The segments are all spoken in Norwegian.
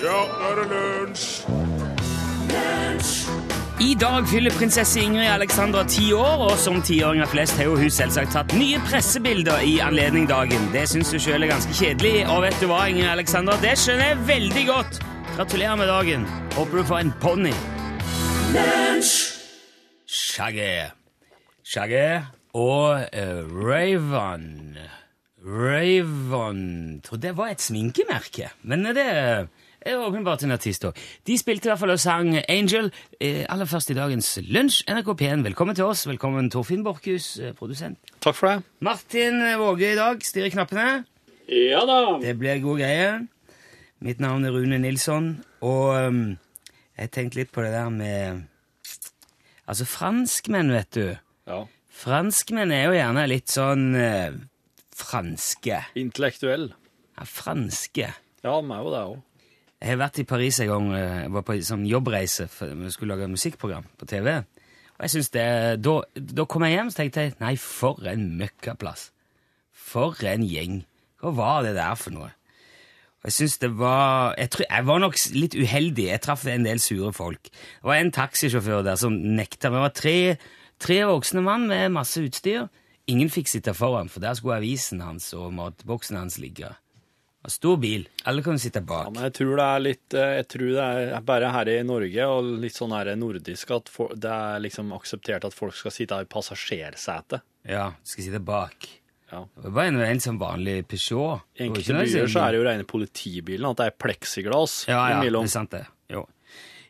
Ja, nå er det lunsj! I dag fyller prinsesse Ingrid Alexandra ti år, og som tiåringer flest har jo hun selvsagt tatt nye pressebilder i anledning dagen. Det syns hun sjøl er ganske kjedelig, og vet du hva, Ingrid Alexandra, det skjønner jeg veldig godt. Gratulerer med dagen. Håper du får en ponni. Shaggy. Shaggy og uh, Raven Raven Trodde det var et sminkemerke, men det er åpenbart en artist òg. De spilte i hvert fall og sang Angel eh, aller først i dagens lunsj. NRK P1, velkommen til oss. Velkommen Torfinn Borchhus, eh, produsent. Takk for det. Martin Våge i dag styrer knappene. Ja da. Det blir god greie. Mitt navn er Rune Nilsson, og um, jeg tenkte litt på det der med Altså, franskmenn, vet du. Ja. Franskmenn er jo gjerne litt sånn eh, franske. Intellektuell. Ja, franske. Ja, de er jo det òg. Jeg har vært i Paris en gang. eh, Jeg var på en sånn jobbreise for vi skulle lage musikkprogram på TV. Og jeg synes det, da, da kom jeg hjem så tenkte jeg, nei, for en møkkaplass. For en gjeng. Hva var det der for noe? Og jeg synes det var jeg, tror, jeg var nok litt uheldig. Jeg traff en del sure folk. Det var en taxisjåfør der som nekta. Vi var tre, tre voksne mann med masse utstyr. Ingen fikk sitte foran, for der skulle avisen hans og matboksen hans ligge. Det Stor bil. Alle du sitte Ja, bak. men jeg tror det er litt eh, Jeg tror det er bare her i Norge og litt sånn her nordisk at det er liksom akseptert at folk skal sitte i passasjersetet. Ja, skal sitte bak. Ja. Det var bare en, sånn vanlig Peugeot. I enkelte byer så er det jo rene politibilen, at det er pleksiglass Ja, ja, det imellom. er sant det. Jo.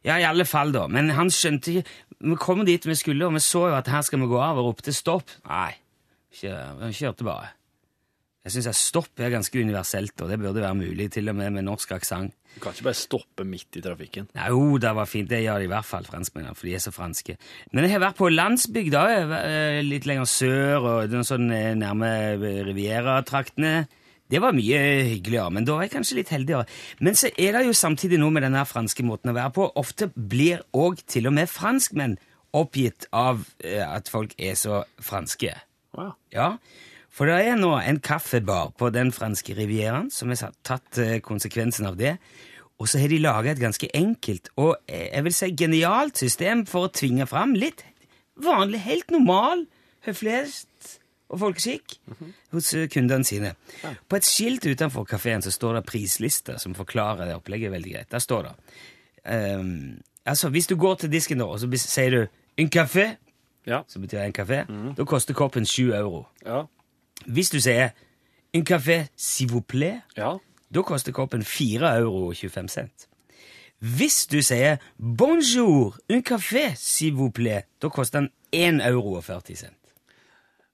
Ja, i alle fall, da. Men han skjønte ikke Vi kom dit vi skulle, og vi så jo at her skal vi gå av, og ropte stopp. Nei, vi kjørte bare. Jeg syns stopp er ganske universelt, og det burde være mulig, til og med med norsk aksent. Du kan ikke bare stoppe midt i trafikken. Nei, Jo, det var fint. Det gjør de i hvert fall, franskmennene, for de er så franske. Men jeg har vært på landsbygda, eh, litt lenger sør, og den sånn eh, nærme Riviera-traktene. Det var mye hyggeligere, men da var jeg kanskje litt heldigere. Men så er det jo samtidig noe med den franske måten å være på. Ofte blir òg til og med franskmenn oppgitt av eh, at folk er så franske. Wow. ja. For det er nå en kaffebar på den franske rivieraen som har tatt eh, konsekvensen av det, og så har de laget et ganske enkelt og eh, jeg vil si genialt system for å tvinge fram litt vanlig, helt normal høflighet og folkeskikk hos eh, kundene sine. På et skilt utenfor kafeen så står det prislister som forklarer det opplegget veldig greit. Der står det um, Altså, hvis du går til disken da, og så sier du 'en kafé', Ja. som betyr en kafé, da koster koppen 7 euro. Ja. Hvis du sier en café s'il vous plaît, ja. da koster koppen 4 euro og 25 cent. Hvis du sier bonjour, un café s'il vous plaît, da koster den 1 euro og 40 cent.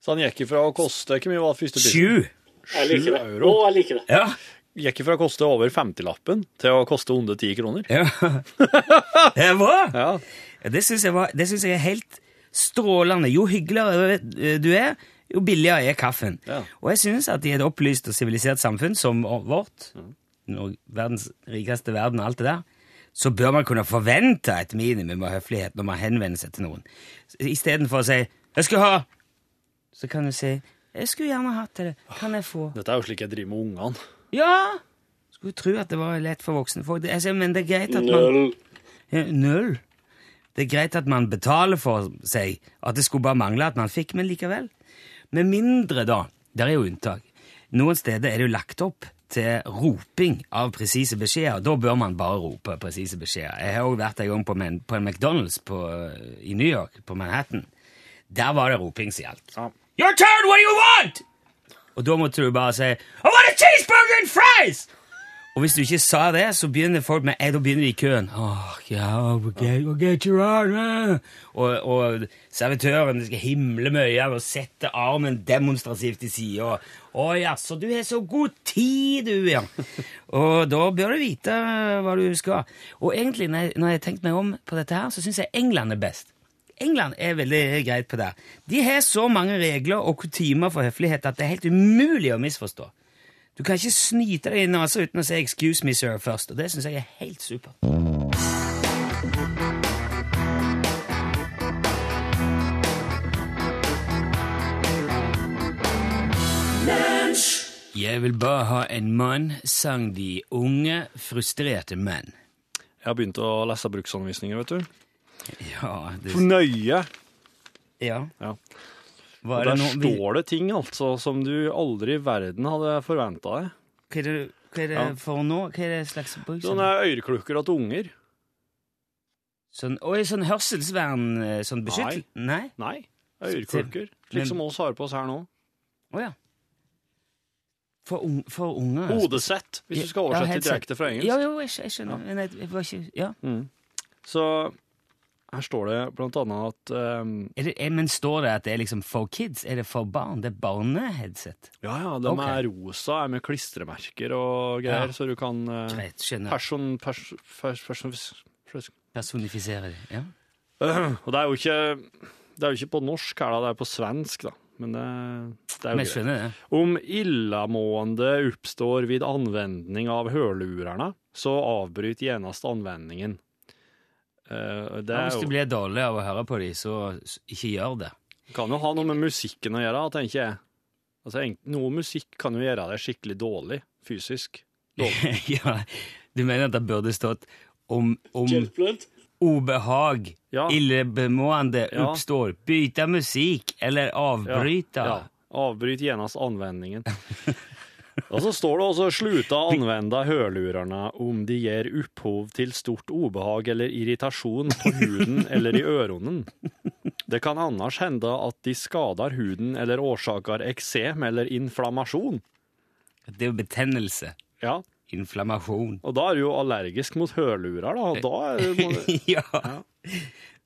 Så han gikk ifra å koste Hvor mye var første prisen? 7! Jeg liker det. euro. Å, jeg liker det. Ja. Gikk ifra å koste over 50-lappen til å koste under 10 kroner. ja. Det er bra! Ja. Det syns jeg, var- det synes jeg er helt strålende. Jo hyggeligere du er, jo billigere er kaffen. Ja. Og jeg synes at i et opplyst og sivilisert samfunn som vårt, verdens rikeste verden og alt det der, så bør man kunne forvente et minimum av høflighet når man henvender seg til noen. Istedenfor å si 'jeg skal ha', så kan du si 'jeg skulle gjerne hatt det, kan jeg få'? Dette er jo slik jeg driver med ungene. Ja! Skulle tro at det var lett for voksne folk. Altså, men det er greit at man Null. ja, Null. Det er greit at man betaler for seg, at det skulle bare mangle at man fikk, men likevel. Med mindre, da. Der er jo unntak. Noen steder er det jo lagt opp til roping av presise beskjeder. Da bør man bare rope presise beskjeder. Jeg har også vært en gang på, en- på en McDonald's på, i New York, på Manhattan. Der var det roping som gjaldt. Ja. Your turn, what do you want? Og da måtte du bare si I want a cheeseburger and fries! Og hvis du ikke sa det, så begynner folk med Da begynner de i køen. Oh, yeah, we'll get, get you on, eh. og, og servitøren skal himle med øynene og sette armen demonstrativt til sida. Å jaså, du har så god tid, du, ja. og da bør du vite hva du skal. Og egentlig, når jeg har tenkt meg om på dette her, så syns jeg England er best. England er veldig greit på det. De har så mange regler og kutymer for høflighet at det er helt umulig å misforstå. Du kan ikke snyte deg i altså, uten å si 'excuse me, sir' først, og det syns jeg er helt supert. Jeg vil bare ha en mann, sang de unge, frustrerte menn. Jeg har begynt å lese bruksanvisninger, vet du. Ja, det, For nøye! ja. Ja. Hva Og er det der nå? Står det ting altså som du aldri i verden hadde forventa deg. Hva er det, hva er det Ja. for nå? Hva er det slags bruk? Sånne øreklukker til unger. Sånn, oi, sånn hørselsvern, eh, sånn beskyttel... Nei? Nei, øreklukker. Men- Slik som oss har på oss her nå. Å ja. For, un, for unger. Hodesett, hvis du skal oversette direkte fra engelsk. Ja, jo, jeg, skj- jeg skjønner. Men jeg, jeg var ikke Ja. Så her står det blant annet at um, Er det, er, men står det at det er liksom for kids? Er det for barn? Det er barneheadset? Ja, ja, de okay. er rosa, er med klistremerker og greier, Ja. så du kan uh, Greit, skjønner. person, pers, pers, person, pers, Personifisere det. Ja. Og det er jo ikke Det er jo ikke på norsk her, da, det er på svensk, da. Men det, det er jo greit. det. Om illamående oppstår vid anvendning av hørlurerne, så avbryt genast anvendingen. Eh, det Ja, hvis du blir dårlig av å høre på dem, så ikke gjør det. kan jo ha noe med musikken å gjøre, tenker jeg. Altså, noe musikk kan jo gjøre deg skikkelig dårlig, fysisk. Dårlig. ja, du mener at det burde stått om, om obehag, Ja. illebemående Ja. oppstår, bytte musikk eller avbryte? Ja. Avbryt genast anvendingen. Og så står det også 'sluta anvende hørlurerne om de gir opphov til stort obehag eller irritasjon på huden eller i øronen'. Det kan annars hende at de skader huden eller årsaker eksem eller inflammasjon. Det er jo betennelse. Ja, Inflammasjon. og da er du jo allergisk mot hørlurer, da. Da er du, ja.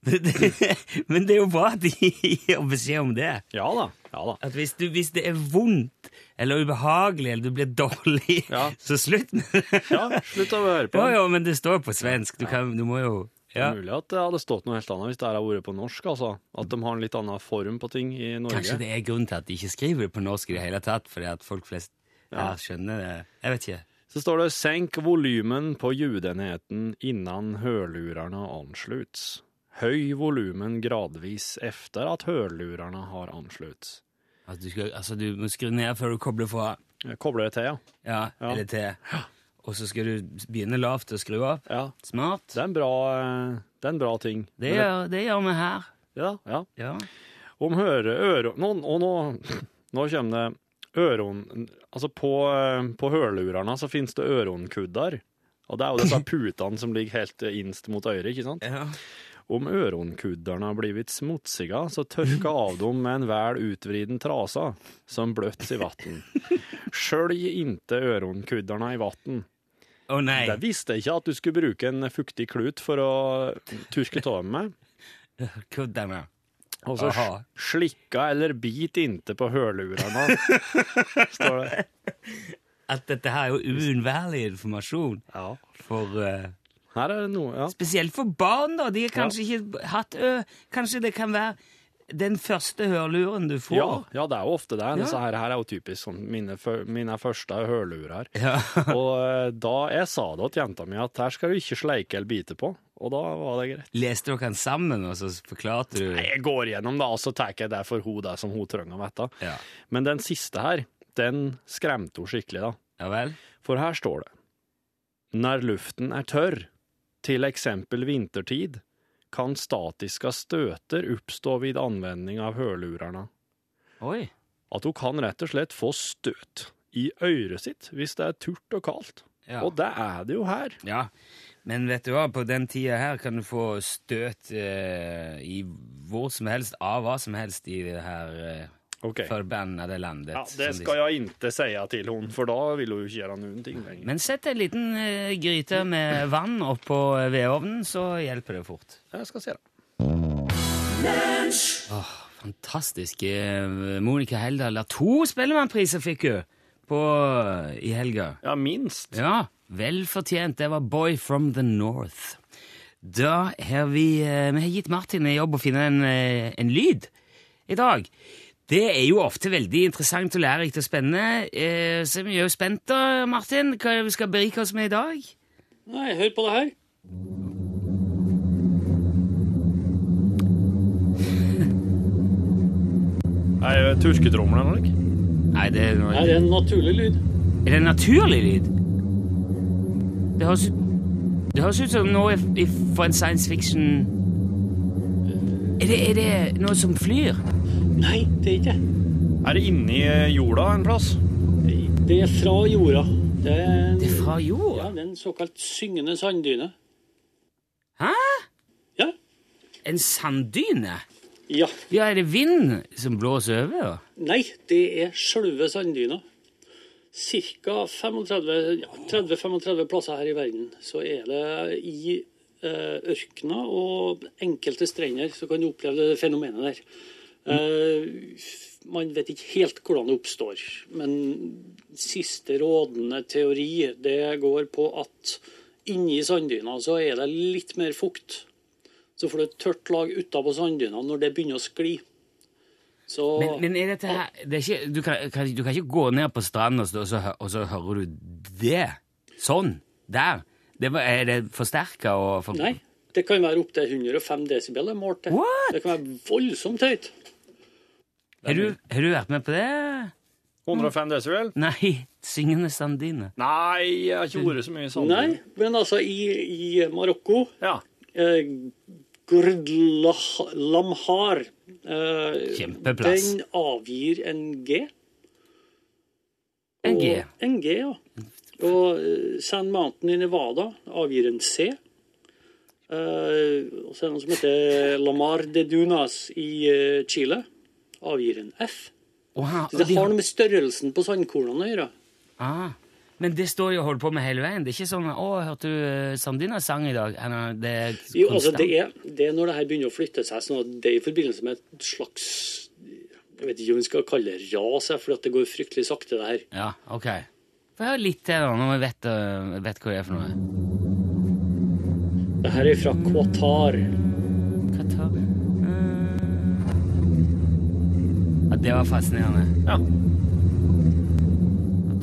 Men det, men det er jo bra at de gir beskjed om det. Ja da. Ja da. At hvis, du, hvis det er vondt eller ubehagelig eller du blir dårlig, Ja. så slutt med det. Ja, slutt å høre på. Jo, ja, men det står på svensk. Du, kan, du må jo Det er mulig at det hadde stått noe helt annet hvis det hadde vært på norsk. altså. At de har en litt annen form på ting i Norge. Kanskje det er grunnen til at de ikke skriver det på norsk i det hele tatt, fordi at folk flest ja. skjønner det. Jeg vet ikke. Så står det 'senk volymen på ljudenheten innan hørlurerne ansluts'. Høy volumen gradvis efter at hørlurerne har ansluts. Altså, du, skal, altså, du må skru ned før du kobler fra. Kobler det til, ja. Ja, Ja. eller til. Og så skal du begynne lavt og skru opp. ja. Smart. Det er en bra, eh, det er en bra ting. Det gjør, det gjør vi her. Ja, ja. Ja. Om høre øre... Nå, og nå, nå kommer det øron... Altså, på, eh, på hørlurerne så finnes det øronkudder. Og det er jo disse putene som ligger helt eh, innst mot øret, ikke sant? ja. Om öronkuddarna har blivit smutsiga så tørka av dem med en vel utvriden trasa som blöts i vatten. Skjølg inte öronkuddarna i vatten. Å nei. Det visste jeg ikke at du skulle bruke en fuktig klut for å tørke av med. Kuddene. Og så slikka eller bit inte på hølurene, står det. At dette her er jo uunnværlig informasjon Ja. for eh, Her er det noe, ja. Spesielt for barn, da. De har kanskje ikke hatt ø. Kanskje det kan være den første hørluren du får. Ja, ja, det er jo ofte det. Ja. Disse her, her er jo typisk sånn mine, mine første hørlurer. Ja. Og da jeg sa det til jenta mi at her skal du ikke sleike eller bite på, og da var det greit. Leste dere den sammen, og så forklarte du Nei, Jeg går gjennom det, og så tar jeg det for hun det som hun trenger å vite. Ja. Men den siste her, den skremte hun skikkelig, da. ja vel? For her står det Når luften er tørr, til eksempel vintertid, kan statiska støter oppstå vid anvending av hørlurerne. Oi. At hun kan rett og slett få støt i øret sitt hvis det er turt og kaldt. Ja. Og det er det jo her. ja. Men vet du hva, på den tida her kan du få støt eh, i hvor som helst, av hva som helst i det her eh, Ok. forbannede landet. Ja, det skal jeg ikke si til henne, for da vil hun ikke gjøre noen ting lenger. Men sett en liten eh, gryte med vann oppå vedovnen, så hjelper det fort. Jeg skal se det. Fantastisk. Eh, Monica Heldal. To Spellemannpriser fikk hun på, i helga. Ja, minst. Ja, vel fortjent. Det var Boy from the North. Da har vi, eh, vi har gitt Martin en jobb å finne en, eh, en lyd i dag. Det er jo ofte veldig interessant og lærerikt og spennende. Eh, Så vi er jo spent da, Martin. Hva er det vi skal berike oss med i dag? Nei, hør på det her. Er det turketromler eller ikke? Nei, det er noe Nei, Det er en naturlig lyd. Er det en naturlig lyd? Det høres ut Det høres ut som noe fra en science fiction er det, er det noe som flyr? Nei, det er ikke det. Er det inni eh, jorda en plass? Det er fra jorda. Det er, Det er fra jorda? ja, det er en såkalt syngende sanddyne. Hæ? Ja. En sanddyne? Ja. Ja, er det vind som blåser over? Ja? Nei, det er sjølve sanddyna. Ca. 35 ja, 30-35 plasser her i verden så er det i eh, ørkener og enkelte strender så kan du oppleve det fenomenet der. Eh, man vet ikke helt hvordan det oppstår, men siste rådende teori det går på at inni sanddyna så er det litt mer fukt. Så får du et tørt lag utapå sanddyna når det begynner å skli. Så Men, men er dette her det er ikke, du, kan, kan, du kan ikke gå ned på stranden og så, og og så hører du det? Sånn? Der? Det er det forsterka og for... Nei, det kan være opptil 105 desibel målt Det kan være voldsomt høyt. Har du, har du vært med på det? 105 decibel? Nei, syngende sandine. Nei, jeg har ikke vært så mye sånn. Nei, men altså i, i Marokko Ja. eh, Gurdlamhar eh, Kjempeplass. Den avgir en G. En G. Og, en G, ja. Og San Sand Mountain i Nevada avgir en C. Eh, og så er det noe som heter Lamar de Dunas i eh, Chile. Avgir en F. Oha, Så det de- har noe med størrelsen på sandkornene å gjøre. ah, men det står jo og holder på med hele veien. Det er ikke sånn 'Å, hørte du uh, Sandina sang i dag?' Eller, Det er Jo, altså det er, det er når det her begynner å flytte seg, sånn at det er i forbindelse med et slags Jeg vet ikke om vi skal kalle det ras, for at det går fryktelig sakte, det her. Ja, ok. Få høre litt til, da, når vi vet, uh, vet hva det er for noe. Det her er fra Qatar. Qatar uh... det var fascinerende. Ja.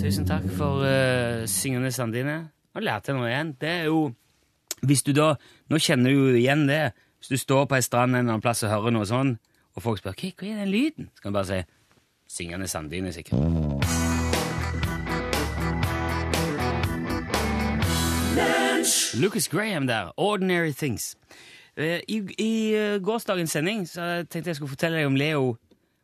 Tusen takk for uh, syngende Sandine. Nå lærte jeg noe igjen. Det er jo Hvis du da Nå kjenner du jo igjen det. Hvis du står på ei strand en eller annen plass og hører noe sånn, og folk spør hva, er den lyden, så kan du bare si syngende Sandine, sikkert. Lucas Graham der. Ordinary Things. Eh, I, i eh, gårsdagens sending så tenkte jeg skulle fortelle deg om Leo,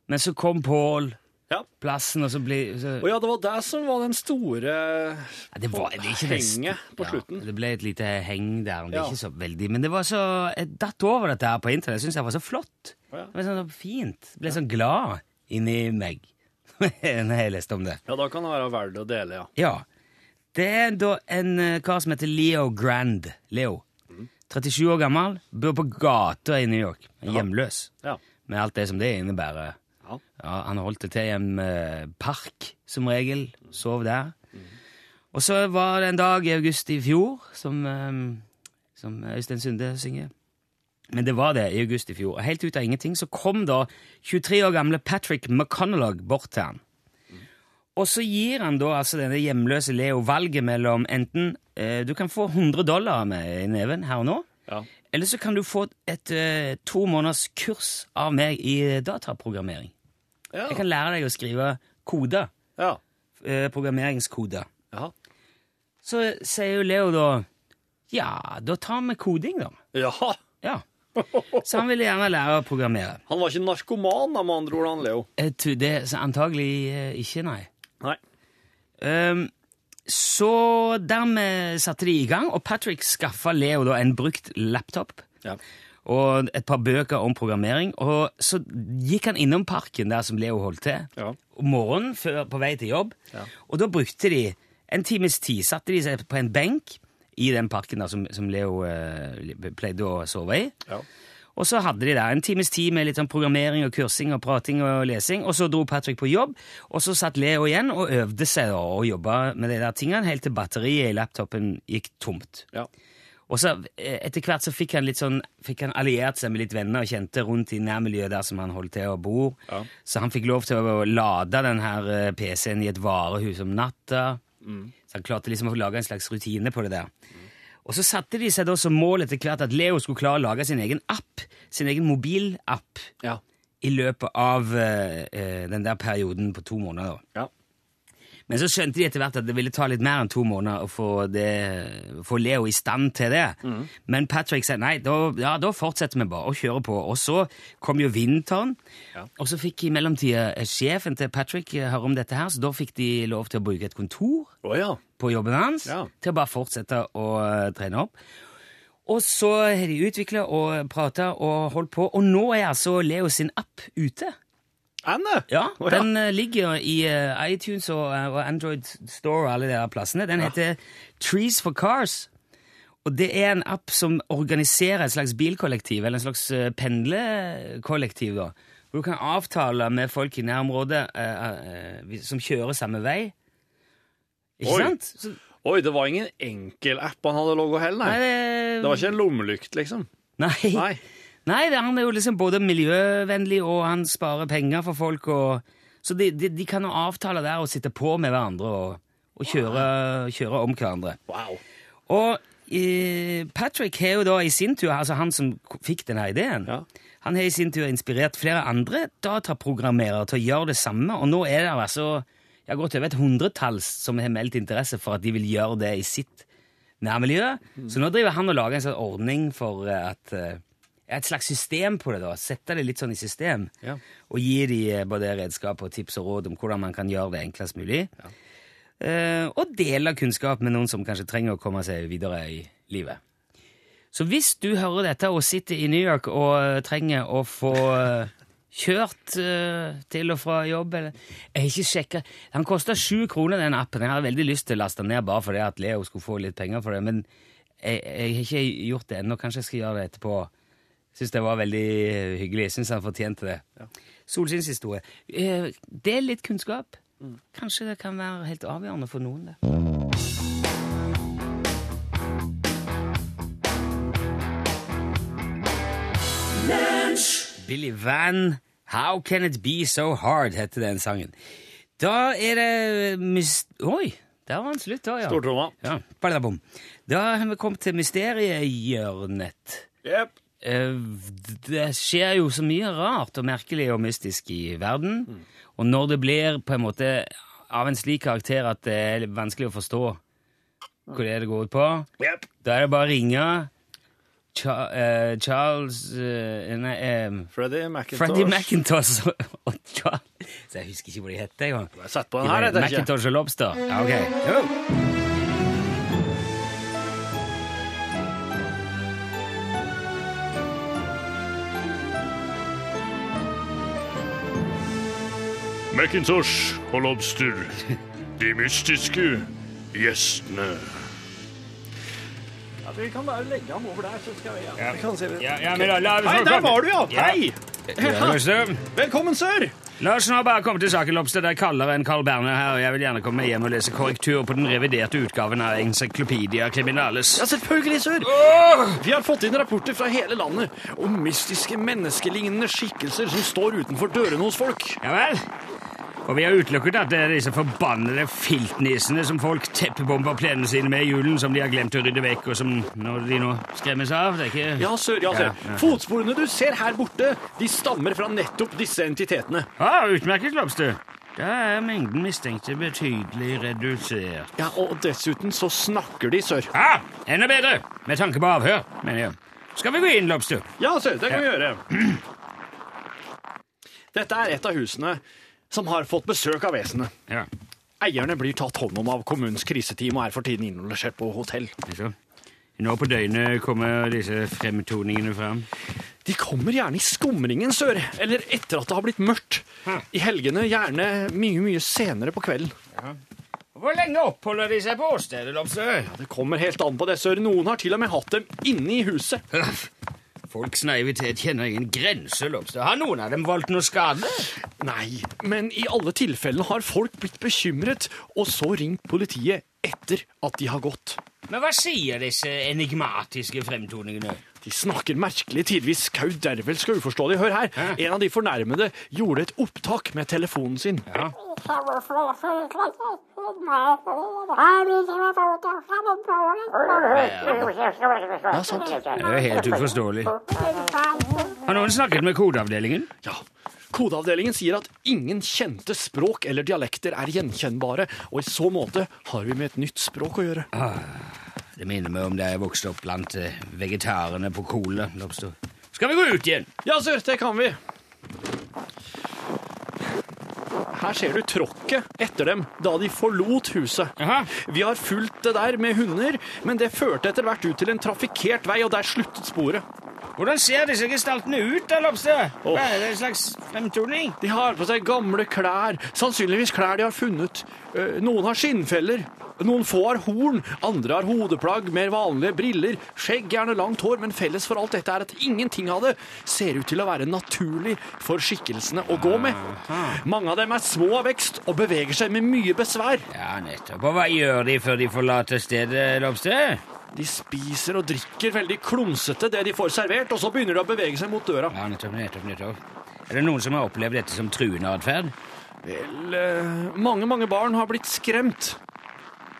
men så kom Paul, ja. plassen, og så ble så, Og ja, det var det som var den store Ja, det var, det det henget på ja, slutten. det ble et lite heng der. men Det er ikke så veldig, men det var så, jeg datt over dette her på internett. Jeg syntes det var så flott. Ja. Det var sånn fint. Jeg ble sånn glad inni meg når jeg leste om det. Ja, da kan det være verdt å dele, ja. Ja. Det er da en eh, kar som heter Leo Grand. Leo. 37 år gammel, bor på gata i New York. Hjemløs. Ja. Med alt det som det innebærer. Ja. Ja, han holdt det til i en eh, park, som regel. Sov der. Og så var det en dag i august i fjor, som, eh, som Øystein Sunde synger. Men det var det i august i fjor. Og helt ut av ingenting så kom da 23 år gamle Patrick McConnellog bort til han. Og så gir han da altså denne hjemløse Leo valget mellom enten eh, du kan få 100 dollar med i neven her og nå, Ja. eller så kan du få et eh, to måneders kurs av meg i dataprogrammering. Ja. Jeg kan lære deg å skrive koder. Ja. Eh, programmeringskoder. Ja. Så sier jo Leo da Ja, da tar vi koding, da. Jaha. Ja. Så han ville gjerne lære å programmere. Han var ikke narkoman, da, med andre ord, han Leo. Jeg tror Det, så antagelig eh, ikke, nei. Nei. Um, så dermed satte de i gang, og Patrick skaffa Leo da en brukt laptop Ja. Og et par bøker om programmering. Og så gikk han innom parken der som Leo holdt til, Ja. om morgenen før, på vei til jobb. Ja. Og da brukte de en times tid, satte de seg på en benk i den parken der som, som Leo eh, pleide å sove i. Ja. Og så hadde de der en times tid med litt sånn programmering og kursing og prating og lesing, og så dro Patrick på jobb, og så satt Leo igjen og øvde seg da, og jobba med de der tingene helt til batteriet i laptopen gikk tomt. Ja. Og så eh, etter hvert så fikk han litt sånn, fikk han alliert seg med litt venner og kjente rundt i nærmiljøet der som han holdt til å bo. Ja. Så han fikk lov til å lade den her eh, PC-en i et varehus om natta. Så han klarte liksom å lage en slags rutine på det der. Og så satte de seg da som mål etter hvert at Leo skulle klare å lage sin egen app, sin egen mobilapp, Ja. i løpet av eh, den der perioden på to måneder. Ja. Men så skjønte de etter hvert at det ville ta litt mer enn to måneder å få, det, få Leo i stand til det. Men Patrick sa nei, da, ja, da fortsetter vi bare å kjøre på. Og så kom jo vinteren, og så fikk i mellomtida eh, sjefen til Patrick eh, høre om dette her, så da fikk de lov til å bruke et kontor oh, ja. på jobben hans Ja. til å bare fortsette å eh, trene opp. Og så har de utvikla og prata og holdt på, og nå er altså Leo sin app ute. Anne? Ja, Den uh, ligger i uh, iTunes og, eh, og Android Store og alle de der plassene. Den heter Trees for Cars. Og det er en app som organiserer et slags bilkollektiv, eller en slags pendlekollektiv. da. Hvor du kan avtale med folk i nærområdet eh, som kjører samme vei. Ikke Oi. sant? Så, Oi, det var ingen enkel app han hadde logga heller, nei, nei. det, Det var ikke en lommelykt, liksom. Nei. Nei. Nei, han er jo liksom både miljøvennlig, og han sparer penger for folk. Og, så de, de, de kan jo avtale der og sitte på med hverandre og, og kjøre, kjøre om hverandre. Wow. Og eh, Patrick har jo da i sin tur, altså han som fikk denne ideen, Ja. han har i sin tur inspirert flere andre dataprogrammerere til å gjøre det samme, og nå er det altså jeg har gått over et hundretalls som har meldt interesse for at de vil gjøre det i sitt nærmiljø. Så nå driver han og lager en sånn ordning for eh, at eh, et slags system på det, da. Sette det litt sånn i system. Ja. Og gi de eh, både redskap og tips og råd om hvordan man kan gjøre det enklest mulig. Eh, og dele kunnskap med noen som kanskje trenger å komme seg videre i livet. Så hvis du hører dette og sitter i New York og trenger å få eh, kjørt uh, til og fra jobb eller Jeg har ikke sjekka Den koster sju kroner, den appen. Jeg hadde veldig lyst til å laste den ned bare fordi at Leo skulle få litt penger for det, men jeg, jeg har ikke gjort det ennå. Kanskje jeg skal gjøre det etterpå. Syns det var veldig hyggelig. Syns han fortjente det. Solskinnshistorie. Eh, Del litt kunnskap. Kanskje det kan være helt avgjørende for noen, det. Billy Van, How Can It Be So Hard, heter den sangen. Da er det mys... Oi, der var han slutt, da, ja. Stortromma. Ja. Da har vi kommet til mysteriehjørnet. Yep. Eh, Det skjer jo så mye rart og merkelig og mystisk i verden. Og når det blir på en måte av en slik karakter at det er vanskelig å forstå hva det er det går ut på, Yep. da er det bare å ringe eh, Charles eh, Nei, Freddie McIntosh. Freddy McIntosh og, Charles Så jeg husker ikke hva de heter engang. Macintosh og Lobster. Ja, ok. Jo. Macintosh og Lobster. De mystiske gjestene. Ja, vi kan bare legge ham over der, så skal vi ja. vi kan se. Ja, ja, men la, la Hei, der var du, ja! Ja. Hei! Ja, Velkommen, sør! La oss nå bare komme til saken, Lobster. Det er kaldere enn Carl Berner her, og jeg vil gjerne komme hjem og lese korrektur på den reviderte utgaven av Encyclopedia Criminalis. Ja, selvfølgelig, sør. Vi har fått inn rapporter fra hele landet om mystiske menneskelignende skikkelser som står utenfor dørene hos folk. Ja vel? Og vi har utelukket at det er disse forbannede filtnissene som folk teppebomber plenene sine med i julen, som de har glemt å rydde vekk, og som når de nå skremmes av. Det er ikke Ja, sør, ja, sør. Ja, ja. Fotsporene du ser her borte, de stammer fra nettopp disse entitetene. Ah, utmerket, Lobster. Da er mengden mistenkte betydelig redusert. Ja, og dessuten så snakker de, sør. Ah, enda bedre, med tanke på avhør, mener jeg. Skal vi gå inn, Lobster? Ja, sør, det kan vi gjøre. Dette er et av husene som har fått besøk av vesenet. Ja. Eierne blir tatt hånd om av kommunens kriseteam og er for tiden innlosjert på hotell. Nå på døgnet kommer disse fremtoningene fram. De kommer gjerne i skumringen, sør, eller etter at det har blitt mørkt. I helgene gjerne mye, mye senere på kvelden. Hvor lenge oppholder de seg på åstedet, Ja, Det kommer helt an på det, sør. Noen har til og med hatt dem inne i huset. Folks naivitet kjenner ingen grenser, Lobster. Har noen av dem voldt noe skade? Nei, men i alle tilfellene har folk blitt bekymret, og så ringt politiet etter at de har gått. Men hva sier disse enigmatiske fremtoningene? De snakker merkelig, tidvis kaudervelsk og uforståelig. Hør her, en av de fornærmede gjorde et opptak med telefonen sin. Ja. Ja, sant. Det er helt uforståelig. Har noen snakket med kodeavdelingen? Ja, Kodeavdelingen sier at ingen kjente språk eller dialekter er gjenkjennbare, og i så måte har vi med et nytt språk å gjøre. Det minner meg om da jeg vokste opp blant eh, vegetarene på Kole. Skal vi gå ut igjen? Ja, sør, det kan vi. Her ser du tråkket etter dem da de forlot huset. Aha. Vi har fulgt det der med hunder, men det førte etter hvert ut til en trafikkert vei, og der sluttet sporet. Hvordan ser disse gestaltene ut, da, Lobster? Åh. Er det en slags fremtoning? De har på seg gamle klær, sannsynligvis klær de har funnet. Eh, Noen har skinnfeller, noen få har horn, andre har hodeplagg, mer vanlige briller, skjegg, gjerne langt hår, men felles for alt dette er at ingenting av det ser ut til å være naturlig for skikkelsene å gå med. Mange av dem er små av vekst og beveger seg med mye besvær. Ja, nettopp. Og hva gjør de før de forlater stedet, Lobster? De spiser og drikker veldig klumsete det de får servert, og så begynner de å bevege seg mot døra. Ja, nettopp, nettopp, nettopp. Er det noen som har opplevd dette som truende atferd? Vel, eh, mange, mange barn har blitt skremt.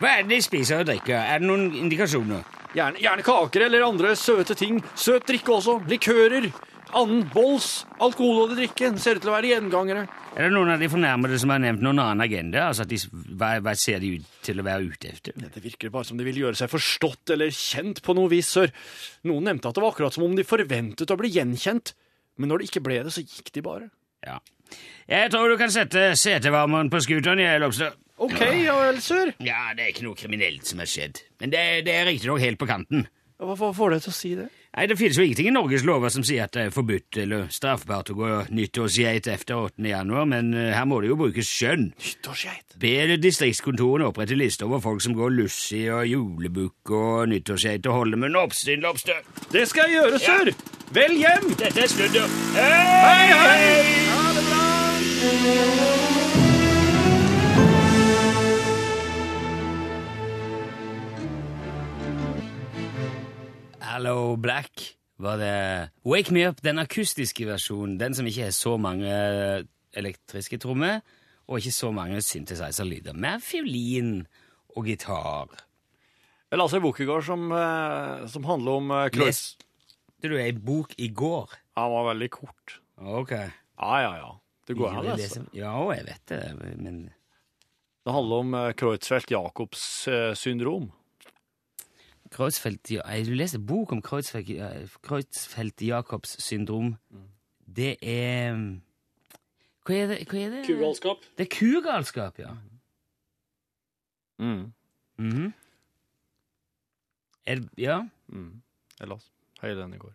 Hva er det de spiser og drikker? Er det noen indikasjoner? Gjerne, gjerne kaker eller andre søte ting. Søt drikke også. Likører. Annen bols. Alkoholholdig drikke. Ser ut til å være gjengangere. Er det noen av de fornærmede som har nevnt noen annen agenda? Altså at de, hva, hva ser de ut til å være ute efter? Det virker bare som de vil gjøre seg forstått eller kjent på noe vis, sør. Noen nevnte at det var akkurat som om de forventet å bli gjenkjent. Men når det ikke ble det, så gikk de bare. Ja. Jeg tror du kan sette setevarmeren på scooteren, jeg, Lobster. OK, ja vel, sør. Ja, det er ikke noe kriminelt som har skjedd. Men det, det er riktignok helt på kanten. Hva får deg til å si det? Nei, Det finnes jo ingenting i Norges lover som sier at det er forbudt eller straffbart å gå nyttårsgeit etter 8. januar, men eh, her må det jo brukes skjønn. Nyttårsgeit. Be distriktskontorene opprette liste over folk som går lussi og julebukk og nyttårsgeit og holder munn oppsyn, Lobster. Det skal jeg gjøre, sør. Vel hjem. Dette er sludder. Hei, hei. Ha det bra. Hello Black var det Wake Me Up, den akustiske versjonen. Den som ikke har så mange elektriske trommer, og ikke så mange synthesizer-lyder. Mer fiolin og gitar. Jeg leste en bok i går som, eh, som handler om uh, Kloss. Leste du ei bok i går? Ja, Han var veldig kort. Ok. Ja, ja, ja. Det går an, å lese- Ja, jeg vet det, men Det handler om Kreutzfeldt-Jacobs eh, syndrom. Kreutzfeldt, ja, jeg- Du leser bok om Kreutzfeldt-Jacobs syndrom. Det er Hva er det? Hva er det? Kugalskap. Det er kugalskap, ja. Mm. Mhm. er, det- ja. Mm. Jeg las hele den i går.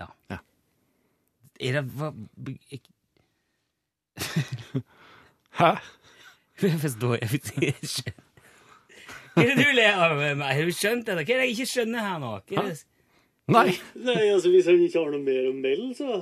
Ja. ja. Er det hva, jeg, Hæ? jeg forstår jeg, skjønner. Hva er det du ler av? meg? Har du skjønt det? Hva er det jeg ikke skjønner her nå? Hva er det? Nei. Nei, altså Hvis han ikke har noe mer å melde, så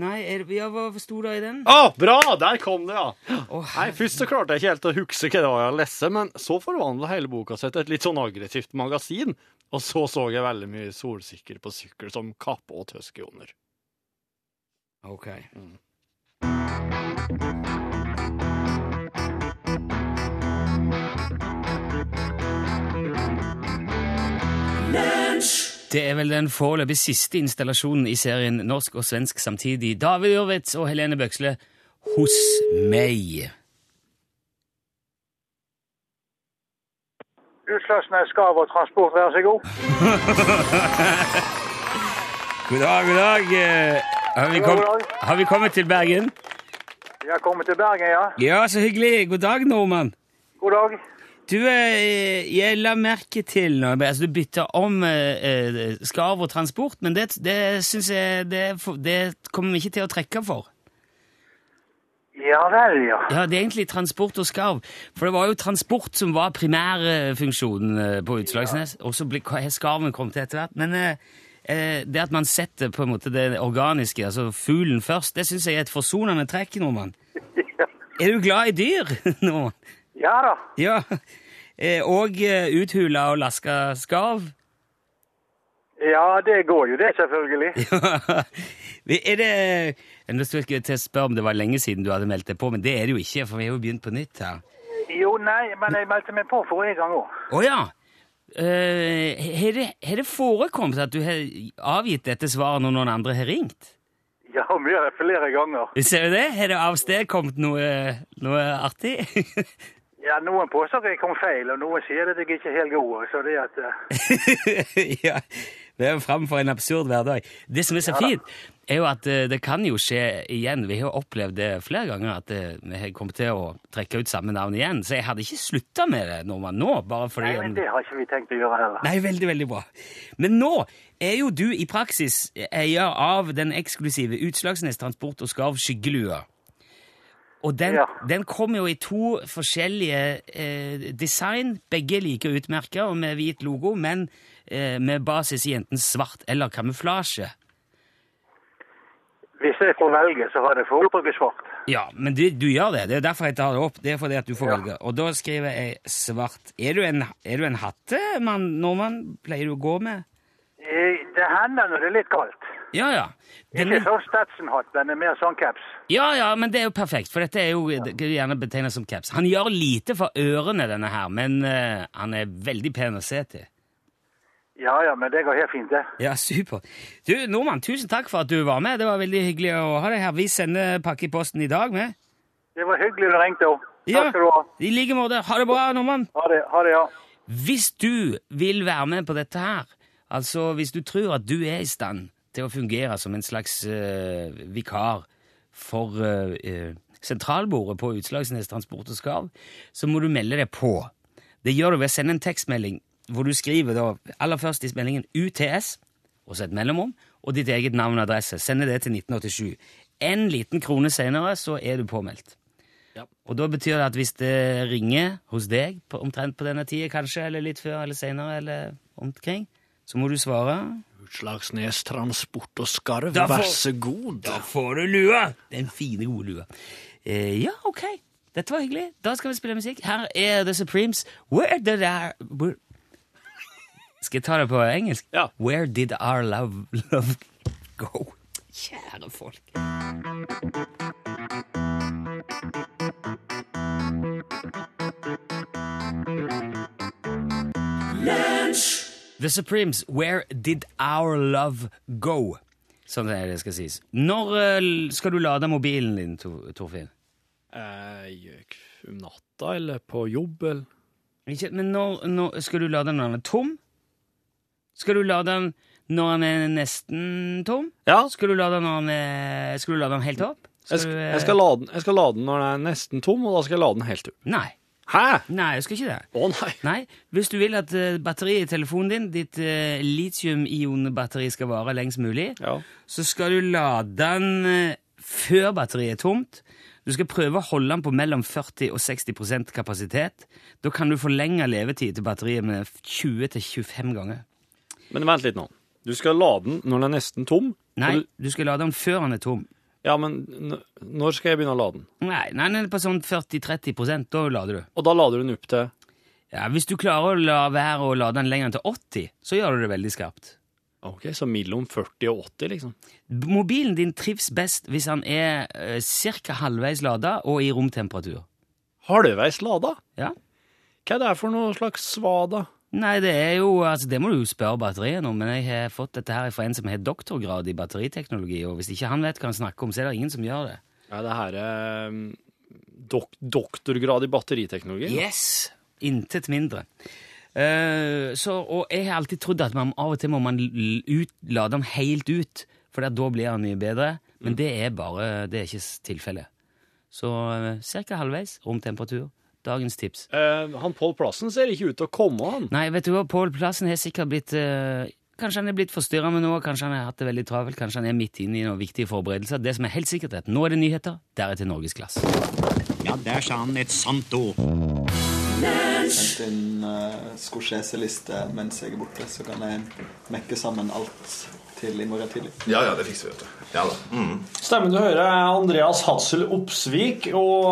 Nei, er ja, hva sto det i den? Å, bra! Der kom det, ja. Oh, Nei, Først så klarte jeg ikke helt å huske hva det var jeg leste, men så forvandla hele boka seg til et litt sånn aggressivt magasin. Og så så jeg veldig mye solsikker på sykkel som kappe og tøskjoner. ok. Det er vel den foreløpig siste installasjonen i serien Norsk og svensk samtidig. David Ørvitz og Helene Bøksle hos meg. Utslagsnes Skav og Transport, vær så god. God dag, god dag. Har vi, kom, har vi kommet til Bergen? Vi har kommet til Bergen, ja. Ja, så hyggelig. God dag, nordmann. God dag. Du, eh, jeg la merke til nå, altså Du bytter om eh, eh, skarv og transport, men det, det syns jeg det, det kommer vi ikke til å trekke for. Ja vel, ja. Ja, det er egentlig transport og skarv. For det var jo transport som var primærfunksjonen eh, på Utslagsnes, og så har skarven kommet til etter hvert. Men eh, det at man setter på en måte det organiske, altså fuglen først, det syns jeg er et forsonende trekk, nordmann. Er du glad i dyr, nordmann? Ja da. Ja. Eh, Og eh, uthula og laska skarv. Ja, det går jo det, selvfølgelig. er det Nå skulle jeg til å spørre om det var lenge siden du hadde meldt deg på, men det er det jo ikke, for vi har jo begynt på nytt her. Jo, nei, men jeg meldte meg på forrige gang òg. Å ja! eh, har det, har det forekommet at du har avgitt dette svaret når noen andre har ringt? Ja, mye flere ganger. Ser du det? Har det avstedkommet noe, noe artig? Ja, Noen påstår jeg kom feil, og noen sier at jeg ikke er helt god. Så det at... eh, ja, vi er jo framfor en absurd hverdag. Det som er så fint, er jo at eh, det kan jo skje igjen. Vi har jo opplevd det flere ganger at eh, vi har kommet til å trekke ut samme navn igjen. Så jeg hadde ikke slutta med det når man nå, bare fordi Nei, men det har ikke vi tenkt å gjøre heller. Nei, veldig, veldig bra. Men nå er jo du i praksis eier av den eksklusive Utslagsnes Transport og Skarv skyggelua. Og den, Ja. den kommer jo i to forskjellige eh, design, begge like utmerka og med hvit logo, men eh, med basis i enten svart eller kamuflasje. Hvis jeg får velge, så har jeg foretrukket svart. Ja, men du, du gjør det. Det er derfor jeg tar det opp. Det er fordi at du får Ja. velge. Og da skriver jeg svart. Er du en, er du en hattemann, nordmann? Pleier du å gå med? Eh, Det hender når det er litt kaldt. Ja, ja. Ikke Denne, sånn Stetson-hatt, den er mer sånn caps. ja, ja, men det er jo perfekt, for dette er jo det kan gjerne betegnet som caps. Han gjør lite for ørene, denne her, men uh, han er veldig pen å se til. Ja, ja, men det går helt fint, det. Ja, super. Du, Nordmann, tusen takk for at du var med. Det var veldig hyggelig å ha deg her. Vi sender pakke i posten i dag med. Det var hyggelig du ringte òg. Ja, Takk skal du ha. i like måte. Ha det bra, Nordmann. Ha det, ha det, ja. Hvis du vil være med på dette her, altså hvis du tror at du er i stand til å fungere som en slags eh, vikar for eh, eh, sentralbordet på Utslagsnes Transport og Skarv, så må du melde deg på. Det gjør du ved å sende en tekstmelding hvor du skriver da aller først i meldingen UTS, og så et mellomrom, og ditt eget navn og adresse. Sende det til 1987. En liten krone senere så er du påmeldt. Ja. Og da betyr det at hvis det ringer hos deg på, omtrent på denne tida, kanskje, eller litt før eller senere, eller omkring, så må du svare. Utslagsnes Transport og Skarv, får- vær så god. Da får du lua! Den fine, gode lua. Eh, ja, ok. Dette var hyggelig. Da skal vi spille musikk. Her er The Supremes. Where did our where... Skal jeg ta det på engelsk? Ja. Where did our love, love go? Kjære folk. The Supremes, Where Did Our Love Go? Sånn er det skal sies. Når eh, skal du lade mobilen din, Tor- Torfinn? Eh, om natta, eller på jobb, eller Ikke, men når, når skal du lade den når den er tom? Skal du lade den når den er nesten tom? Ja. Skal du lade den, når den er, skal du lade den helt opp? Jeg, du, sk eh, jeg, skal lade den, jeg skal lade den når den er nesten tom, og da skal jeg lade den helt opp. Nei. Hæ? Nei, jeg skal ikke det. Å nei. Nei, Hvis du vil at eh, batteriet i telefonen din, ditt uh, litium-ion-batteri, skal vare lengst mulig, Ja. så skal du lade den eh, før batteriet er tomt. Du skal prøve å holde den på mellom 40 og 60% kapasitet. Da kan du forlenge levetid til batteriet med 20-25 ganger. Men vent litt nå. Du skal lade den når den er nesten tom. Nei, og Du, du skal lade den før den er tom. Ja, men når skal jeg begynne å lade den? Nei, nei, den er på sånn 40-30% da lader du. Og da lader du den opp til Ja, Hvis du klarer å la være å lade den lenger enn til 80, så gjør du det veldig skarpt. Ok, så mellom 40 og 80, liksom. Mobilen din trives best hvis han er eh, ca. halvveis lada og i romtemperatur. Halvveis lada? Ja. Hva er det for noe slags svada? Nei, det er jo, altså det må du jo spørre batteriet om, men jeg har fått dette her fra en som har doktorgrad i batteriteknologi, og hvis ikke han vet hva han snakker om, så er det ingen som gjør det. Ja, det her er um, dok doktorgrad i batteriteknologi. Yes! Intet mindre. Uh, så, og jeg har alltid trodd at man av og til må man ut, lade den helt ut, for da blir den mye bedre, men det er bare, det er ikke tilfellet. Så uh, ca. halvveis romtemperatur. Dagens tips. Eh, han Pål Plassen ser ikke ut til å komme, han. Nei, vet du hva, Pål Plassen har sikkert blitt eh, Kanskje han er blitt forstyrra med noe, kanskje han har hatt det veldig travelt, kanskje han er midt inne i noen viktige forberedelser. Det som er helt sikkert, er at nå er det nyheter, deretter norgesklasse. Ja, der sa han et sant ord. Hent inn uh, skorseseliste mens jeg er borte, så kan jeg mekke sammen alt til i morgen tidlig. Ja, ja, det fikser vi, vet du. Ja da. Mm. Stemmen du hører, er Andreas Hadsel Opsvik og,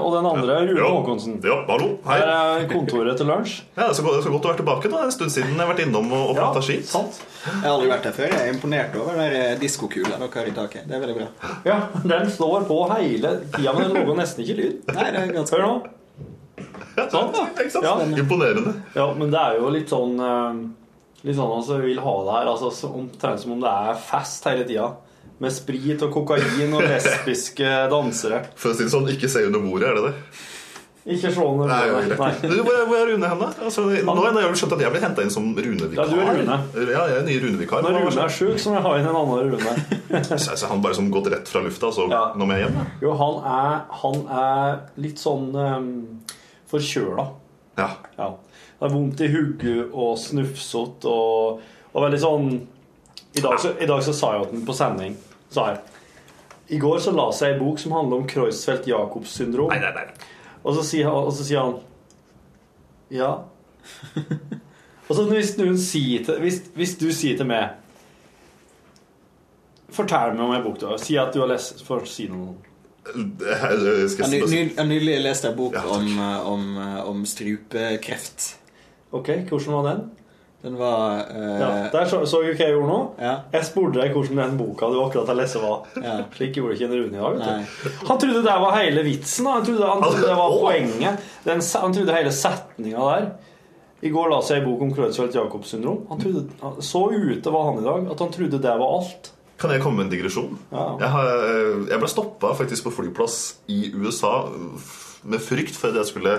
og den andre, Rune Ja. Håkonsen. Ja, hallo. Hei. Her er kontoret til lunsj. Ja, det er så godt, det er så godt å være tilbake. da. En stund siden jeg har vært innom og, og prata ski. sant. Jeg har aldri vært her før. Jeg er imponert over den diskokula dere har i taket. Det er veldig bra. Ja, den står på hele tida, men den lager nesten ikke lyd. Nei, det er ganske Hør nå. Ja, Ikke sant? Ja. Imponerende. Ja, men det er jo litt sånn eh, Litt sånn altså, vi vil ha det her altså, Omtrent som om det er fest hele tida. Med sprit og kokain og lesbiske dansere. For å si det sånn, ikke se under bordet, er det det? Ikke slå ned bordet. Nei. Du, Hvor er- hvor er Rune hen, da? Altså, nå har jeg skjønt at jeg blir henta inn som Rune-vikar. Ja, du er Rune. Ja, jeg er ny Rune-vikar. Når Rune er sjuk, så må jeg ha inn en annen Rune. Så så han bare som gått rett fra lufta, så Ja. nå må jeg hjem? da? Jo, han er, han er litt sånn um, forkjøla. Ja. Ja. Vondt i hodet og snufsete og, og veldig sånn I dag så, i dag så sa jeg til ham på sending sa jeg, I går så la seg ei bok som handler om Kreuzfeldt-Jacobs syndrom. Nei, nei, nei. Og så sier og så sier han Ja. og så hvis, noen sier til, hvis, hvis du sier til meg Fortell meg om ei bok du har. Si at du har lest For å si noe. Jeg Jeg jeg nylig lest en bok Ja, om, eh, om, eh, om strupekreft. Ok, hvordan var den? Den var eh, Ja, der så, så du hva jeg gjorde nå? Ja. Jeg spurte deg hvordan den boka du akkurat har lest, var. Ja. Slik gjorde ikke en Rune i dag. vet du. Han trodde det var hele vitsen. Han trodde, han trodde det var poenget. Den, han trodde hele setninga der. I går la seg ei bok om Kreutzfeldt-Jacobs syndrom. Han trodde, så ute var han i dag at han trodde det var alt. Kan jeg komme med en digresjon? Ja. Jeg, har, jeg ble stoppa faktisk på flyplass i USA med frykt for at jeg skulle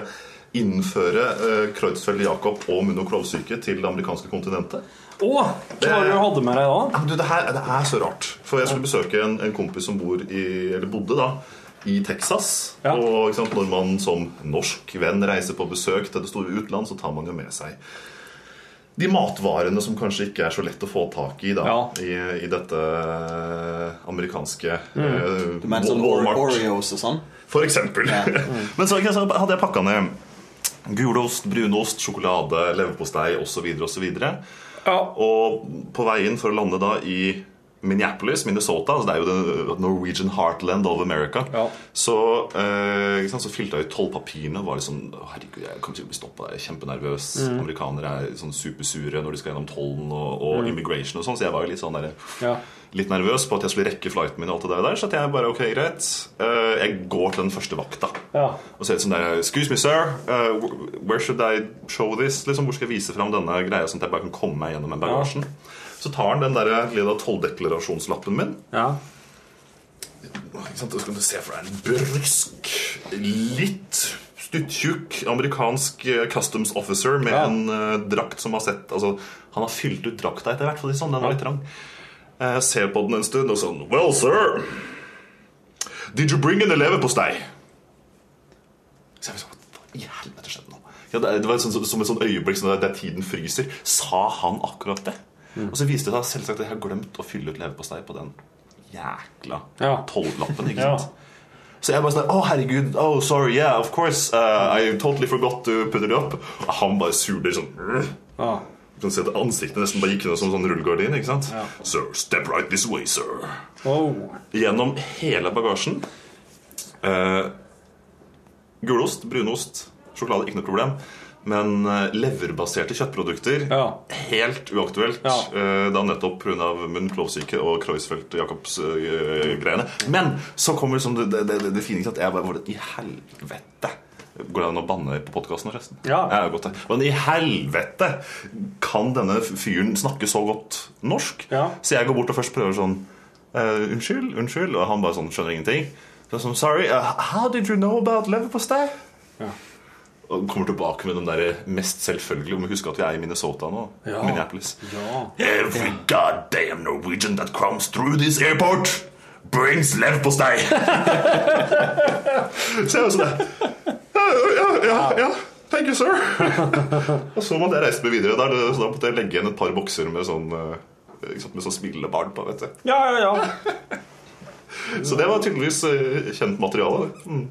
innføre uh, Kreutzfeldt-Jakob og Muno klovsyke til det amerikanske kontinentet. Å! Hva var det du hadde med deg da? Ja, du, det, her, det er så rart. For jeg skulle besøke en, en kompis som bor i, eller bodde da, i Texas. Ja. Og ikke sant, når man som norsk venn reiser på besøk til det store utland, så tar man jo med seg de matvarene som kanskje ikke er så lett å få tak i da, Ja. i, i dette amerikanske Mm. eh, Du mener sånn Oreos og sånn? For eksempel. Ja. Men så, hadde jeg pakka ned gulost, brunost, sjokolade, leverpostei osv. osv. Ja. Og på veien for å lande da i Minneapolis, Minnesota, altså det er jo the Norwegian heartland of America, Ja. så, eh, ikke sant, så fylte jeg ut tolv papirene og var liksom «Å, Herregud, jeg kommer til å bli stoppa. Jeg er kjempenervøs. Mm. Amerikanere er sånn supersure når de skal gjennom tollen og, og immigration og sånn, så jeg var jo litt sånn der, Mm. Ja. Litt nervøs på at jeg skulle rekke flighten min og alt det der, så jeg bare, ok, greit. Eh, jeg går til den første vakta. Ja. Og ser ut som det sånn Excuse me, sir. Uh, where should I show this? Liksom, hvor skal jeg vise fram denne greia, sånn at jeg bare kan komme meg gjennom med bagasjen? Så tar han den der lille tolldeklarasjonslappen min. ja. Ikke sant? Da skal du se for deg en brysk, litt stuttjukk amerikansk eh, customs officer med Ja. en uh, drakt som har sett Altså, han har fylt ut drakta etter hvert, for sånn. Den var litt trang. Jeg ser på den en stund og sånn Well, sir. Did you bring in a leverpostei? Så jeg sånn, Hva i helvete skjedde nå? Ja, det, var sånn, som et sånn øyeblikk sånn der, tiden fryser. Sa han akkurat det? Og så viste det seg selvsagt at jeg har glemt å fylle ut leverpostei på den jækla Ja. tolvlappen. ikke Ja. Så jeg bare sånn Å, herregud. Oh, sorry. Yeah, of course. Uh, I totally forgot to put it up. Og han bare surner sånn «Ugh». Du kan se at Ansiktet nesten bare gikk ned som sånn rullegardin. ikke sant? Ja. Sir, step right this way, sir. Oh. Gjennom hele bagasjen. Eh, gulost, brunost, sjokolade, ikke noe problem. Men eh, leverbaserte kjøttprodukter Ja. helt uaktuelt. Ja. eh, da nettopp pga. munn- klovsyke og Kreuzfeldt-Jacobs-greiene. Men så kommer liksom det, det, det, det fine. ikke? Jeg bare hvor I helvete! Går det an å banne på podkasten, forresten? Ja. Ja, godt. Men i helvete kan denne fyren snakke så godt norsk? Ja. Så jeg går bort og først prøver sånn uh, Unnskyld, unnskyld. Og han bare sånn skjønner ingenting. Så sånn, Sorry, uh, how did you know about leverpostei? Ja. Og kommer tilbake med den der mest selvfølgelige. Vi må huske at vi er i Minnesota nå. Ja. Minneapolis. Ja. Every goddamn Norwegian that comes through this airport brings leverpostei. så jeg var sånn ja, ja, ja. Thank you, sir. og så måtte jeg reise meg videre. Der, så da måtte jeg legge igjen et par bokser med sånn eh, med sånn smilebarn på. vet du Ja, ja, ja. Så det var tydeligvis eh, kjent materiale. Mm.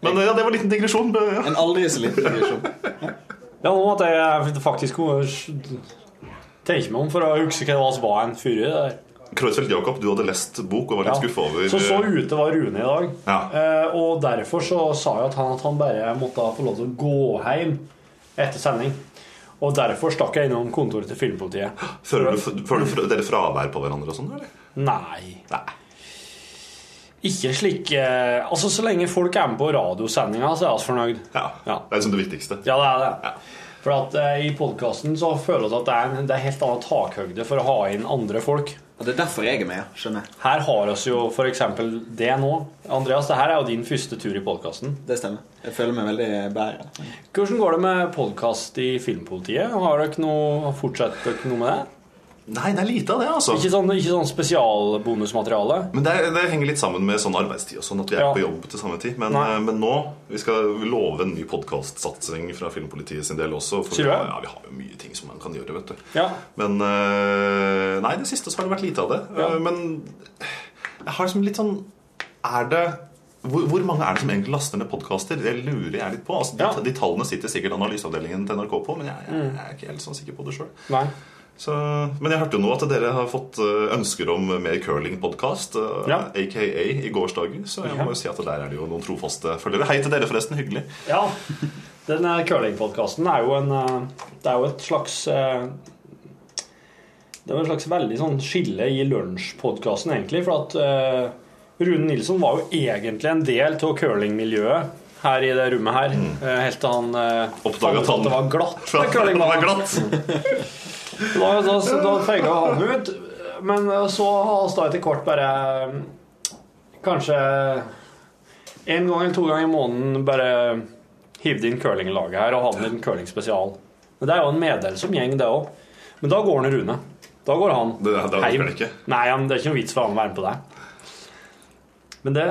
Men ja, det var en liten digresjon. Ja. En aldri så liten digresjon. Ja, nå måtte jeg faktisk tenke meg om for å huske hva det var som var en fyr det der. Kreuzfeldt Jakob, du hadde lest bok og var litt Ja. skuffa over Så så eh, ute var Rune i dag. Ja. Eh, og derfor så sa jo at han at han bare måtte få lov til å gå hjem etter sending. Og derfor stakk jeg innom kontoret til Filmpolitiet. Føler du, føler dere fravær på hverandre og sånn, eller? Nei. Nei. Ikke slik eh, Altså, så lenge folk er med på radiosendinga, så er vi fornøyd. Ja, Ja. Det er liksom det viktigste. Ja, det er det. For at eh, i podkasten så føler vi at det er, en, det er helt annen takhøgde for å ha inn andre folk. Og Det er derfor jeg er med, skjønner jeg. Her har vi jo f.eks. det nå. Andreas, det her er jo din første tur i podkasten. Det stemmer. Jeg føler meg veldig bedre. Hvordan går det med podkast i Filmpolitiet? Har dere noe, Fortsetter dere noe med det? Nei, det er lite av det, altså. Ikke sånn, ikke sånn spesialbonusmateriale? Men det, det henger litt sammen med sånn arbeidstid og sånn at vi er Ja. på jobb til samme tid. Men, eh, men nå vi skal love en ny podkastsatsing fra Filmpolitiet sin del også. For vi, ja, vi har jo mye ting som man kan gjøre, vet du. Ja. Men eh, Nei, det siste så har det vært lite av det. Eh, Men jeg har liksom litt sånn Er det hvor, mange er det som egentlig laster ned podkaster? Det lurer jeg litt på. Altså, de, Ja. de tallene sitter sikkert analyseavdelingen til NRK på, men jeg, jeg, er ikke helt sånn sikker på det sjøl. Så, men jeg hørte jo nå at dere har fått eh, ønsker om mer curlingpodkast, uh, Ja. aka i gårsdagen. Så jeg må jo si at der er det jo noen trofaste følgere. Hei til dere, forresten. Hyggelig. Ja. Den curlingpodkasten er jo en eh, Det er jo et slags eh, Det er jo et slags veldig sånn skille i lunsjpodkasten, egentlig. For at eh, Rune Nilsson var jo egentlig en del av curlingmiljøet her i det rommet her. Mm. Helt til han Oppdaget at det var glatt Det var glatt. Da, da, da feiga han ut. Men eh, så har vi etter hvert bare Kanskje en gang eller to ganger i måneden bare hivd inn curlinglaget her og hatt en curlingspesial. Men det er jo en meddelsom gjeng, det òg. Men da går han Rune. Da går han Det, det, det ikke. Nei, det er ikke noe vits for han å være med på det. Men det,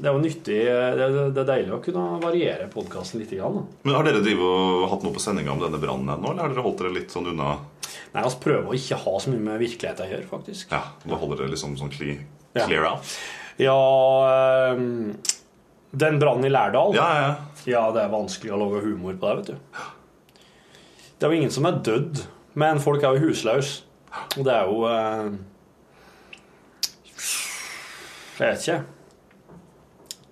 det er jo nyttig. Det, det er deilig å kunne variere podkasten litt. Grann. Men Har dere og hatt noe på sendinga om denne brannen ennå, eller har dere holdt dere litt sånn unna? Nei, altså prøver å ikke ha så mye med virkeligheten å gjøre, faktisk. Ja, Da holder dere liksom sånn cle- Ja. clear out? Ja ehm, Den brannen i Lærdal Ja, ja, ja. Ja, det er vanskelig å lage humor på det, vet du. Det er jo ingen som er dødd, men folk er jo husløse. Og det er jo eh, Jeg vet ikke.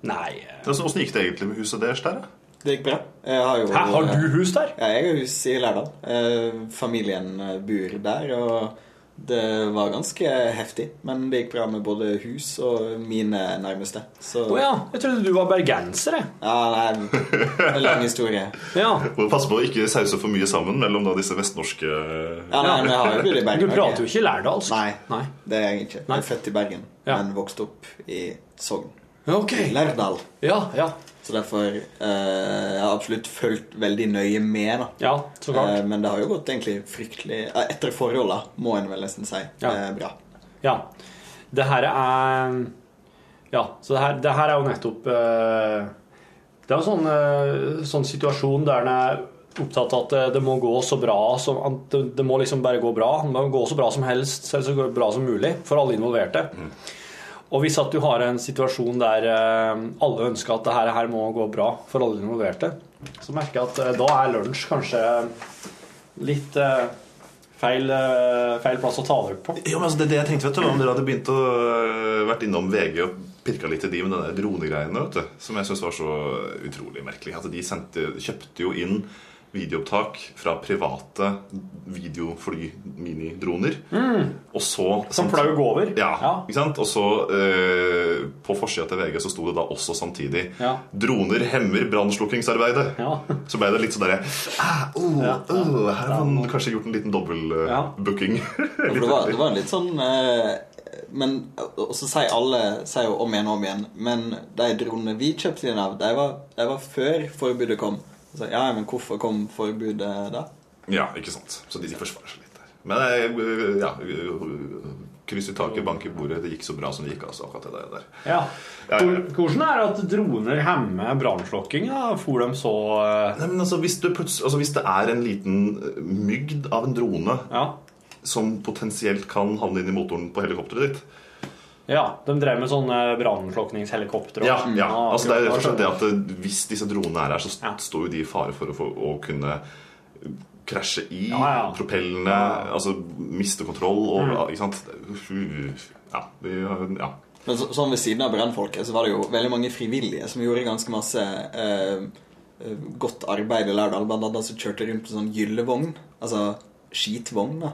Nei eh, Altså, gikk det egentlig med huset deres der? Det gikk bra. Jeg har, jo, Hæ, har du hus der? Ja, jeg har hus i Lærdal. Eh, familien bor der, og det var ganske heftig. Men det gikk bra med både hus og mine nærmeste. Så oh, ja. Jeg trodde du var bergenser, jeg. ja, nei, en lang historie. Ja. Og Pass på å ikke sause for mye sammen mellom da disse vestnorske Ja, nei, men jeg har jo bodd i Du Bergen. prater jo ikke lærdalsk. Nei, Nei. det er jeg ikke. Jeg er født i Bergen, Ja. men vokste opp i Sogn. Ok. Lærdal. Ja, ja. Så derfor eh, jeg har absolutt fulgt veldig nøye med. da Ja, så klart. Eh, Men det har jo gått egentlig fryktelig eh, Etter forholda, må en vel nesten si. Ja. eh, bra. Ja. Det her er Ja, så det her, det her er jo nettopp eh, Det er jo sånn, eh, sånn situasjon der en er opptatt av at det, det må gå så bra som det, det må liksom bare gå bra. Det må gå så bra som helst, selv så bra som mulig for alle involverte. Og hvis at du har en situasjon der eh, alle ønsker at det her, må gå bra for alle involverte, så merker jeg at eh, da er lunsj kanskje litt eh, feil, feil plass å ta dere på. Ja, men altså, det, er det jeg tenkte, vet du Om dere hadde begynt å vært innom VG og pirka litt i de med denne dronegreiene, vet du, som jeg syns var så utrolig merkelig. At de sendte, kjøpte jo inn videoopptak fra private videofly-minidroner. Og så Som flaug over? Ja, Ja. ikke sant? Og så eh, på forsida til VG så sto det da også samtidig Ja. 'Droner hemmer brannslukkingsarbeidet'. Ja. Så ble det litt sånn derre ah, oh, Ja. oh, Her har man kanskje gjort en liten dobbeltbooking. For det, var, det var litt sånn eh, Men Og så sier alle sier jo om igjen og om igjen Men de dronene vi kjøpte inn av, de var, de var før forbudet kom. Så, ja, men hvorfor kom forbudet da? Ja, ikke sant. Så de, forsvarer seg litt der. Men eh, ja, kryss i taket, bank i bordet. Det gikk så bra som det gikk. altså, akkurat det der. Ja. Ja, ja. Hvor- Hvordan er det at droner hemmer brannslukking? For dem så eh, Nei, men altså, hvis, du altså, hvis det er en liten eh, mygd av en drone Ja. som potensielt kan havne inn i motoren på helikopteret ditt ja. De drev med sånne brannslukningshelikoptre. Ja, ja. altså det er rett og slett det at eh, Hvis disse dronene er her, så Ja. står jo de i fare for å, få, å kunne krasje i Ja, ja. propellene, altså miste kontroll og Ikke sant? Ja, vi, ja. Men så, sånn ved siden av brannfolket så var det jo veldig mange frivillige som gjorde ganske masse eh, eh, godt arbeid i Lærdal. Blant annet så kjørte de rundt på sånn gyllevogn. Altså skitvogn, da.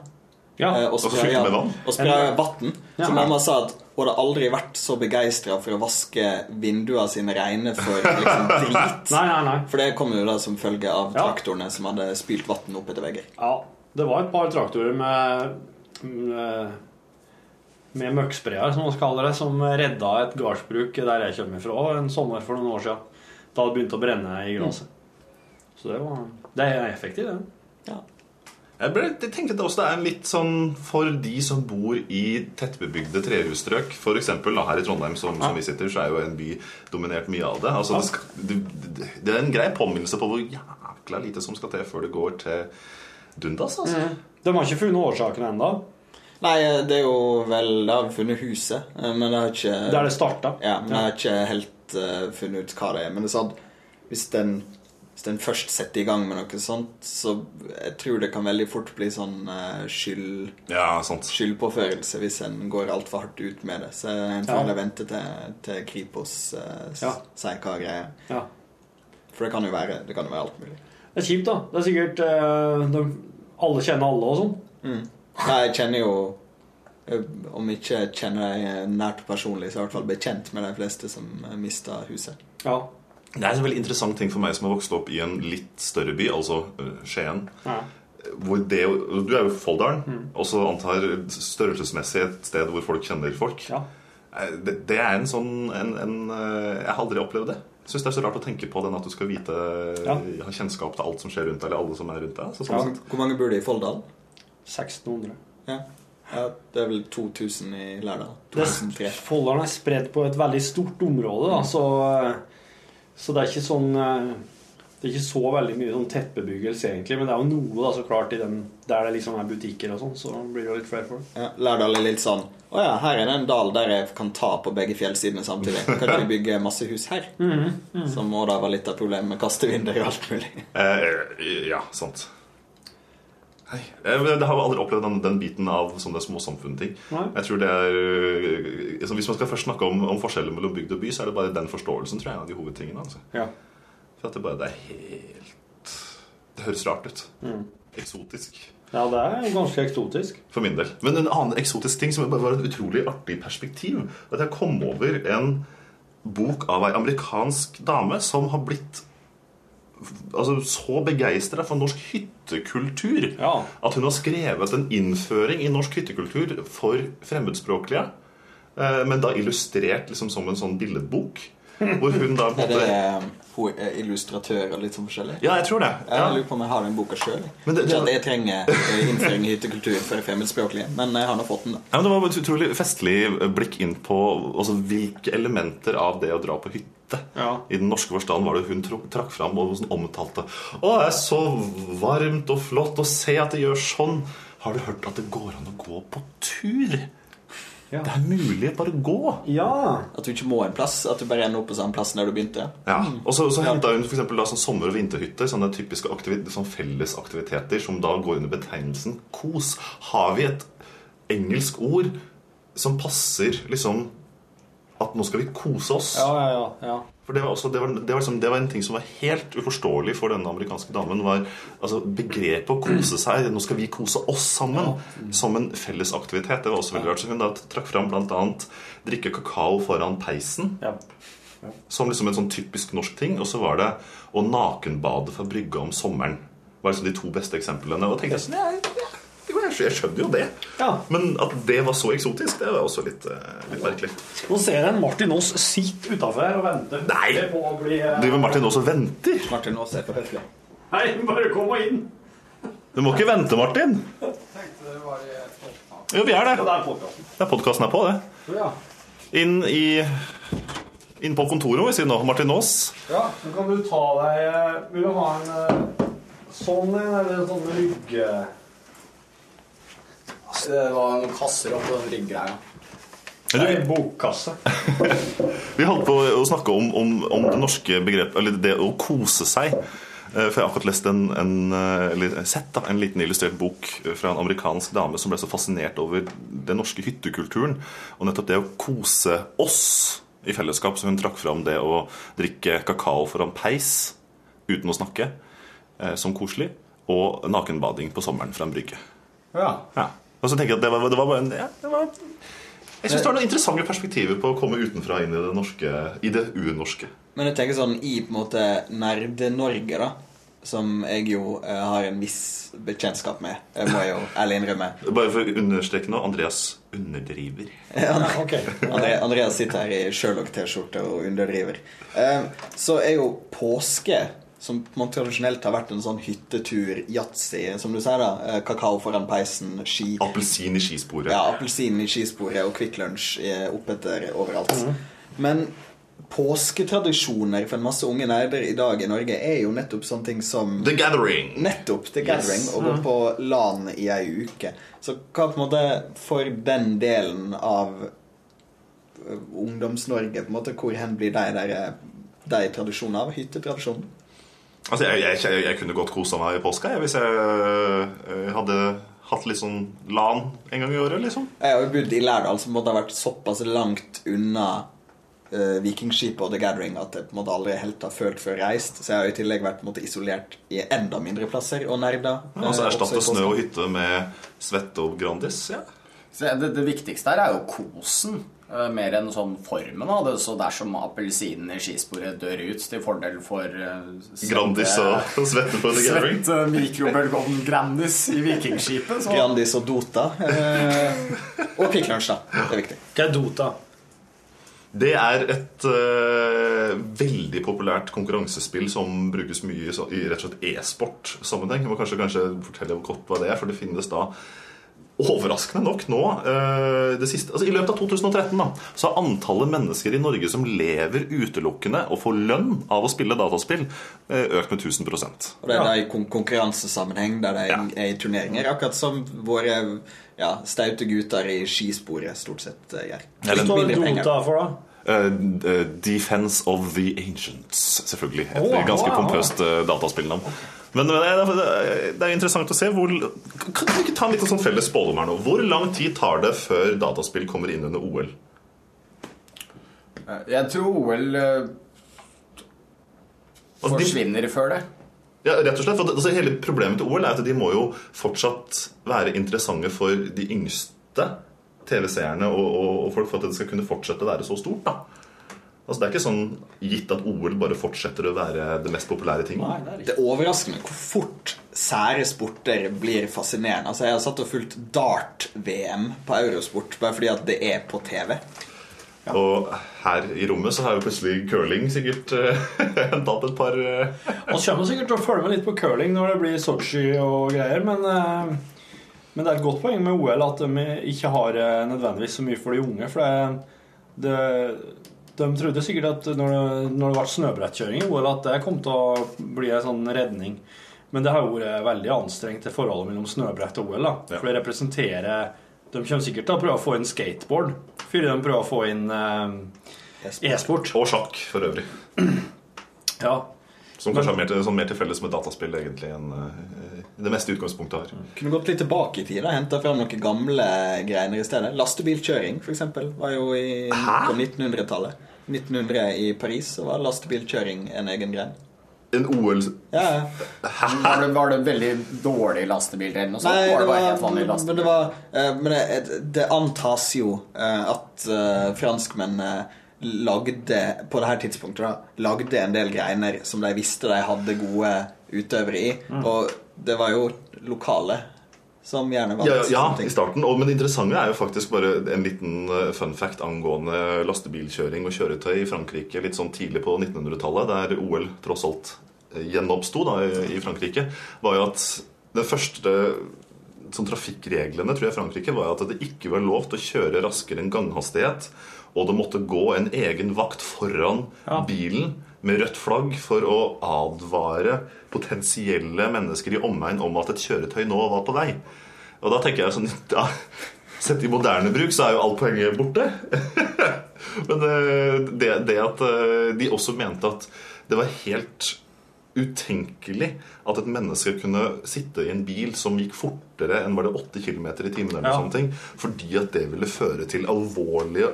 Ja. Eh, og spraya med vann? Og spraya vann. Ja. Så mamma sa at hun hadde aldri vært så begeistra for å vaske vinduene sine rene for liksom drit. Nei, nei, nei. For det kom jo da som følge av Ja. traktorene som hadde spylt vann opp etter vegger. Ja, det var et par traktorer med med, med møkksprayer, som man kaller det, som redda et gardsbruk der jeg kommer fra en sommer for noen år siden. Da det begynte å brenne i gresset. Så det var Det er effektivt, det. Jeg, ble, jeg tenker at det også er litt sånn for de som bor i tettbebygde trehusstrøk. Eksempel her i Trondheim, som, som vi sitter, så er jo en by dominert mye av det. Altså, det, skal, det, det, det er en grei påminnelse på hvor jækla lite som skal til før det går til dundas. Altså. De har ikke funnet årsaken ennå. Nei, det er jo vel Da har vi funnet huset, eh, men det har ikke Der det starta. Ja, men jeg har ikke helt uh, funnet ut hva det er. Men det er sånn hvis den, den først setter i gang med noe sånt, så jeg tror det kan veldig fort bli sånn uh, skyld, Ja, sant. skyldpåførelse hvis en går altfor hardt ut med det. Så en får Ja. vente til, til Kripos uh, Ja. sier hva er. Ja. For det kan jo være, det kan jo være alt mulig. Det er kjipt, da. Det er sikkert uh, de, Alle kjenner alle og sånn. Nei, jeg kjenner jo eh, Om ikke kjenner deg nært personlig, så er jeg i hvert fall bekjent med de fleste som mista huset. Ja. Det er en veldig interessant ting for meg som har vokst opp i en litt større by, altså øh, Skien. ja. Hvor det, du er jo Folldalen, og så antar størrelsesmessig et sted hvor folk kjenner folk. ja. Eh, Det, det er en sånn en, en, øh, Jeg har aldri opplevd det. Jeg synes det er så rart å tenke på den at du skal vite Ja. ha kjennskap til alt som skjer rundt deg, eller alle som er rundt deg. Så Ja. sånn Hvor mange bor det i Folldal? 1600. Ja. ja. Det er vel 2000 i Lærdal. Det 2003. Folldalen er spredt på et veldig stort område, da, så, så det er ikke sånn eh, Det er ikke så veldig mye sånn tettbebyggelse, egentlig, men det er jo noe, da, så klart, i den, der det liksom er butikker og sånn, så blir det jo litt flere folk. Ja, Lærdal er litt sånn Å ja, her er det en dal der jeg kan ta på begge fjellsidene samtidig. Kan ikke vi bygge masse hus her? Så må da være litt av problemet med kastevinduer og alt mulig. eh, ja, sant. Nei, Jeg det har aldri opplevd den, den biten av sånne småsamfunn-ting. Jeg tror det er øh, altså Hvis man skal først snakke om, om forskjellen mellom bygd og by, så er det bare den forståelsen tror jeg, er en av de hovedtingene. Altså. Ja. For at det bare det er helt Det høres rart ut. Eksotisk. ja, det er jo ganske eksotisk. For min del. Men en annen eksotisk ting som bare var et utrolig artig perspektiv, at jeg kom over en bok av ei amerikansk dame som har blitt altså, så begeistra for norsk hyttekultur Ja. at hun har skrevet en innføring i norsk hyttekultur for fremmedspråklige, eh, men da illustrert liksom som en sånn billedbok. Hvor hun da måtte... Er det eh, er illustratør og litt sånn forskjellig? Ja, jeg tror det. Jeg Ja. lurer på om jeg har den boka sjøl. Men det- Ikke at jeg trenger eh, innføring i hyttekultur for det fremmedspråklige, men jeg har nå fått den, da. Ja, men det var et utrolig festlig blikk inn på altså, hvilke elementer av det å dra på hytte Ja. i den norske forstand var det hun trakk fram og sånn omtalte. Å, det er så varmt og flott å se at det gjør sånn. Har du hørt at det går an å gå på tur? Ja. Det er mulig bare gå. Ja. At du ikke må en plass. At du bare ender opp på samme plass der du begynte. Ja, og så, så henta hun for eksempel da, sånn sommer- og vinterhytter. Sånne typiske sånn fellesaktiviteter som da går under betegnelsen kos. Har vi et engelsk ord som passer liksom At nå skal vi kose oss? Ja, ja, ja. ja. For det var, også, det, var, det, var liksom, det var en ting som var helt uforståelig for denne amerikanske damen. var altså Begrepet å kose seg. Nå skal vi kose oss sammen. Som en felles aktivitet. Det var også veldig rart. Så hun da trakk fram bl.a. drikke kakao foran peisen ja. som liksom en sånn typisk norsk ting. Og så var det å nakenbade fra brygga om sommeren. var liksom de to beste eksemplene. Og tenkte jeg sånn, ja, ja, jo, jeg skjønner jo det. Ja. Men at det var så eksotisk, det var også litt, eh, litt merkelig. Nå ser jeg en Martin Aas sitte utafor her og venter Nei! på å bli eh, Driver Martin Aas og venter? Martin Aas er for høflig. Nei, bare kom og inn. Du må ikke vente, Martin. Jo, vi er det. Ja, det er podkasten. Det er på, det. Ja. Inn i Inn på kontoret må vi si nå. Martin Aas. ja, så kan du ta deg eh, Vil du ha en sånn en, eller en sånn rygge... Det var noen kasser oppå den rygggreia. en bokkasse. Vi holdt på å snakke om, om, om det norske begrepet Eller det å kose seg. Eh, For jeg har akkurat lest en, en, eh, eller sett da, en liten illustrert bok fra en amerikansk dame som ble så fascinert over den norske hyttekulturen. Og nettopp det å kose oss i fellesskap. Så hun trakk fram det å drikke kakao foran peis uten å snakke eh, som koselig. Og nakenbading på sommeren fra en brygge. Ja. Ja. Og så tenker jeg at det var, det var bare en ja, det var Jeg syns det var noen interessante perspektiver på å komme utenfra inn i det norske I det unorske. Men jeg tenker sånn i på en måte Nerde-Norge, da. Som jeg jo eh, har en viss bekjentskap med, jeg må jeg jo ærlig innrømme. Bare for å understreke nå, Andreas underdriver. ja, okay. Andreas sitter her i Sherlock-T-skjorte og underdriver. Eh, så er jo påske, som man tradisjonelt har vært en sånn hyttetur, yatzy, som du sier, da. Eh, kakao foran peisen, ski Appelsin i skisporet. Ja, appelsin i skisporet og Kvikk Lunsj eh, oppetter overalt. Men påsketradisjoner for en masse unge nerder i dag i Norge er jo nettopp sånne ting som The Gathering. Nettopp. The Yes. Gathering. Å gå Mm. på LAN i ei uke. Så hva på en måte for den delen av eh, Ungdoms-Norge, på en måte, hvor hen blir de der de tradisjonene av? Hyttetradisjonen? Altså, jeg, jeg, jeg, jeg kunne godt kosa meg i påska hvis jeg øh, hadde hatt litt sånn LAN en gang i året. liksom. Jeg har jo bodd i Lærdal, som måtte ha vært såpass langt unna uh, Vikingskipet og The Gathering at jeg på en måte aldri helt har følt før reist. Så jeg har i tillegg vært på en måte isolert i enda mindre plasser og nerda. Ja, altså eh, Erstatte snø og hytte med svette og Grandis. ja. Så det, det viktigste her er jo kosen, eh, mer enn sånn formen av det. Så dersom appelsinen i skisporet dør ut til fordel for eh, svette- Grandis og svette på The Gathering. Svett mikrobølgeovn Grandis i Vikingskipet. Så Grandis og Dota. Eh, og Kvikk Lunch, da. Det er viktig. Hva er Dota? Det er et uh, veldig populært konkurransespill som brukes mye i i rett og slett e-sport-sammenheng. Jeg må kanskje, kanskje fortelle kort hva det er, for det finnes da Overraskende nok nå øh, det siste, altså I løpet av 2013 da, så har antallet mennesker i Norge som lever utelukkende og får lønn av å spille dataspill, øh, økt med 1000 Og det er da i kon konkurransesammenheng der det er i turneringer, akkurat som våre ja, staute gutter i skisporet stort sett eh, gjør. Hva står. Dota for, da? Eh, eh, Defense of the Ancients, selvfølgelig. Et oh, ganske wow. pompøst uh, dataspillnavn. Men eh, det er, er interessant å se hvor Kan vi ikke ta en liten sånn felles spådom her nå? Hvor lang tid tar det før dataspill kommer inn under OL? Eh, Jeg tror OL eh, Altså, de- forsvinner før det. Ja, rett og slett, for altså, Hele problemet til OL er at de må jo fortsatt være interessante for de yngste TV-seerne og, og, og folk for at det skal kunne fortsette å være så stort. da. Altså, Det er ikke sånn gitt at OL bare fortsetter å være det mest populære ting. Det overrasker meg hvor fort sære sporter blir fascinerende. Altså Jeg har satt og fulgt dart-VM på Eurosport bare fordi at det er på TV. Og her i rommet så har jo plutselig curling sikkert uh, tatt et par Man Vi kommer sikkert til å følge med litt på curling når det blir Sotsji og greier, men, eh, men det er et godt poeng med OL at de ikke har eh, nødvendigvis så mye for de unge. For det, det, de trodde sikkert at når det, når det ble snøbrettkjøring i OL, at det kom til å bli en sånn redning. Men det har vært veldig anstrengt til forholdet mellom snøbrett og OL. da For det representerer De kommer sikkert til å prøve å få inn skateboard før de prøver å få inn eh, e-sport. Og sjakk, for øvrig. Ja. Som kanskje har mer til, sånn mer til felles med dataspill egentlig enn uh, det meste utgangspunktet har. Kunne gått litt tilbake i tid. Henta fram noen gamle greiner i stedet. Lastebilkjøring, f.eks., var jo i, på 1900-tallet. 1900 i Paris så var lastebilkjøring en egen grein. En OL Ja, ja. Var det, var det veldig dårlig lastebil eller noe sånt? Nei, var det var, helt vanlig lastebil? men det, var, eh, men det, det antas jo eh, at uh, franskmennene lagde på det her tidspunktet da, lagde en del greiner som de visste de hadde gode utøvere i. Mm. Og det var jo lokale som gjerne vant. Ja, ja i starten. Og, men det interessante er jo faktisk bare en liten eh, fun fact angående lastebilkjøring og kjøretøy i Frankrike litt sånn tidlig på 1900-tallet, der OL tross alt eh, gjenoppsto da, i, Frankrike, var jo at den første sånn trafikkreglene tror jeg Frankrike var at det ikke var lov til å kjøre raskere enn ganghastighet. Og det måtte gå en egen vakt foran bilen med rødt flagg for å advare potensielle mennesker i omegn om at et kjøretøy nå var på vei. Og da tenker jeg sånn ja, Sett i moderne bruk, så er jo alt poenget borte. Men eh, det, det at eh, de også mente at det var helt utenkelig at et menneske kunne sitte i en bil som gikk fortere enn var det 8 km i timen, eller Ja. sånne ting, fordi at det ville føre til alvorlige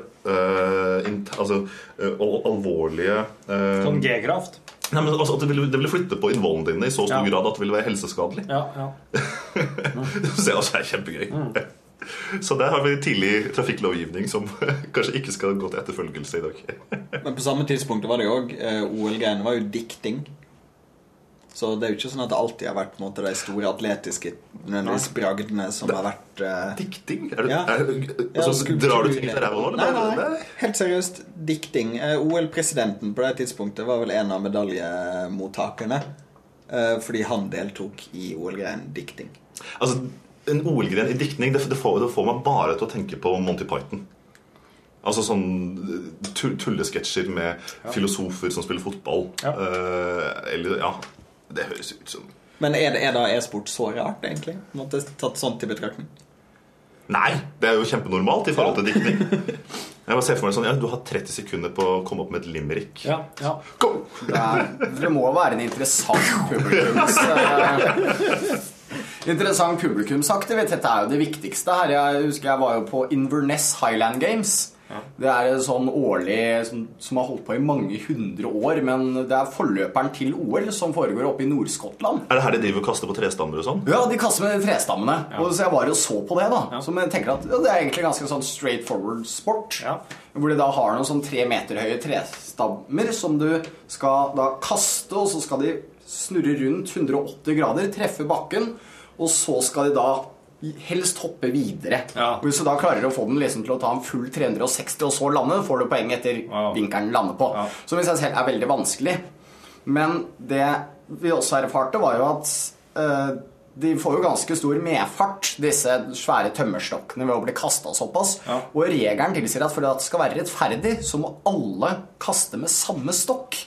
int- Altså eh, alvorlige eh, Sånn G-kraft. Nei, men altså at det ville, det ville flytte på innvollene dine i så stor Ja. grad at det ville være helseskadelig. Ja, ja. Det synes jeg også er kjempegøy. Så der har vi tidlig trafikklovgivning som kanskje ikke skal gå til etterfølgelse i dag. Men på samme tidspunkt var det jo òg OL-greiene var jo dikting. Så det er jo ikke sånn at det alltid har vært måte, de store atletiske bragdene som har vært uh... Dikting? Er det, Ja. er, Ja, altså, skulptur- drar du ting til ræva nå? Nei, nei, helt seriøst. Dikting. Uh, OL-presidenten på det tidspunktet var vel en av medaljemottakerne. Uh, fordi han deltok i OL-greien dikting. Altså, En OL-gren i diktning det, det, får, det får meg bare til å tenke på Monty Python. Altså sånn eh, tullesketsjer med filosofer som spiller fotball. Eh, eller Ja, det høres ut som Men er, det, er da e-sport så rart, egentlig? Måtte tatt sånt i betraktning? Nei! Det er jo kjempenormalt i forhold til diktning. Jeg bare ser for meg sånn, ja, Du har 30 sekunder på å komme opp med et limerick. Ja, ja. Go! Det, er, det må være en interessant publikums eh, Interessant publikumsaktivitet. Dette er jo det viktigste her. Jeg husker jeg var jo på Inverness Highland Games. Det er en sånn årlig som, som har holdt på i mange hundre år, men det er forløperen til OL som foregår oppe i Nord-Skottland. Er det her de driver og kaster på trestammer og sånn? Ja, de kaster med trestammene. trestammene. Og så jeg var og så på det, da. Så jeg tenker at ja, det er egentlig ganske sånn straight forward sport. Hvor de da har noen sånn tre meter høye trestammer som du skal da kaste, og så skal de snurre rundt 180 grader, treffe bakken, og så skal de da helst hoppe videre. Ja. Hvis du da klarer å få den liksom til å ta en full 360 og så lande, får du poeng etter vinkelen den lander på. Som i seg selv er veldig vanskelig. Men det vi også erfarte, var jo at uh, de får jo ganske stor medfart, disse svære tømmerstokkene, ved å bli kasta såpass. Og regelen tilsier at for at det skal være rettferdig, så må alle kaste med samme stokk.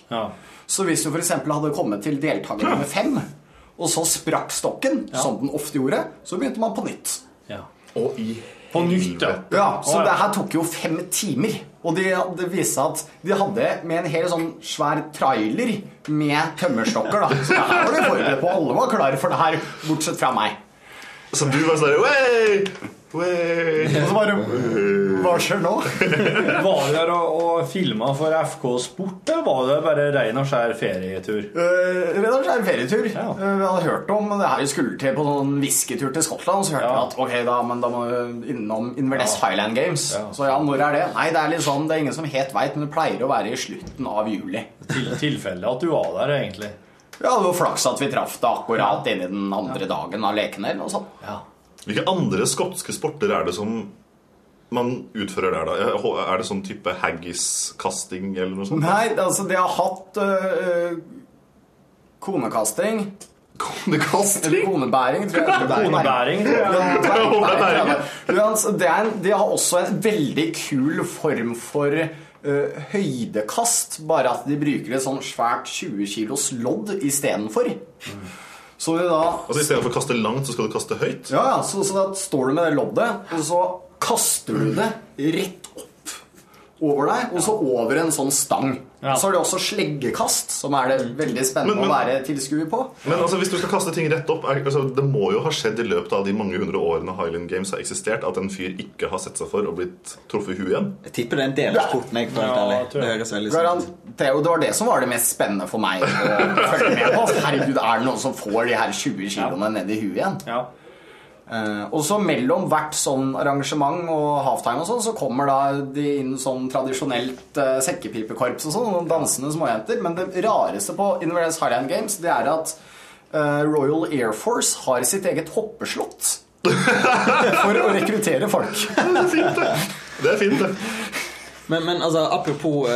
Så hvis du f.eks. hadde kommet til deltaker nummer fem, og så sprakk stokken, som den ofte gjorde, så begynte man på nytt. Og i På nytt, ja. Ja, Så det her tok jo fem timer. Og det, det viste seg at de hadde med en hel sånn svær trailer med tømmerstokker. da. Så det her var de forberedt på. Alle var klare for det her, bortsett fra meg. Så du var sånn! Og så bare Hva skjer nå? Var du der og, og filma for FK Sport, eller var det bare rein og skjær ferietur? Uh, rein og skjær ferietur. Eh, vi hadde hørt om det her vi skulle til på sånn whiskytur til Skottland. Så hørte vi at ok, da, men da må vi innom Inverness Highland Games. Så ja, når er det? Nei, det er litt sånn, det er ingen som helt veit, men det pleier å være i slutten av juli. Til, tilfelle at du var der, egentlig. Ja, det var flaks at vi traff det akkurat ja. inni den andre dagen av lekene. eller noe sånt. Hvilke andre skotske sporter er det som man utfører der, da? Er det sånn type haggis-kasting eller noe sånt? Nei, altså de har hatt øh, konekasting. Konekasting? Konebæring, tror jeg. Konebæring. Altså, det en, de har også en veldig kul form for øh, høydekast, bare at de bruker et sånn svært 20 kilos lodd istedenfor. Så da Altså Istedenfor å kaste langt, så skal du kaste høyt? Ja, ja, så, så da står du med det loddet, og så kaster du det rett opp over deg, og så over en sånn stang. Så har de også sleggekast, som er det veldig spennende Men- men- å være tilskuer på. Men altså, hvis du skal kaste ting rett opp er, altså, Det må jo ha skjedd i løpet av de mange hundre årene Highland Games har eksistert, at en fyr ikke har sett seg for og blitt truffet i huet igjen? Jeg tipper det er en del av sporten. Jeg, for ja, jeg. det høres veldig sånn ut. Det, er var det som var det mest spennende for meg å følge med på. Herregud, er det noen som får de her 20 kiloene ned i huet igjen? Eh, og så mellom hvert sånn arrangement og halftime og sånn, så kommer da de inn sånn tradisjonelt uh, sekkepipekorps og sånn, og dansende småjenter. Men det rareste på Inverness Highland Games, det er at uh, Royal Air Force har sitt eget hoppeslott. For å rekruttere folk. Det er fint, det. er Men, men altså, apropos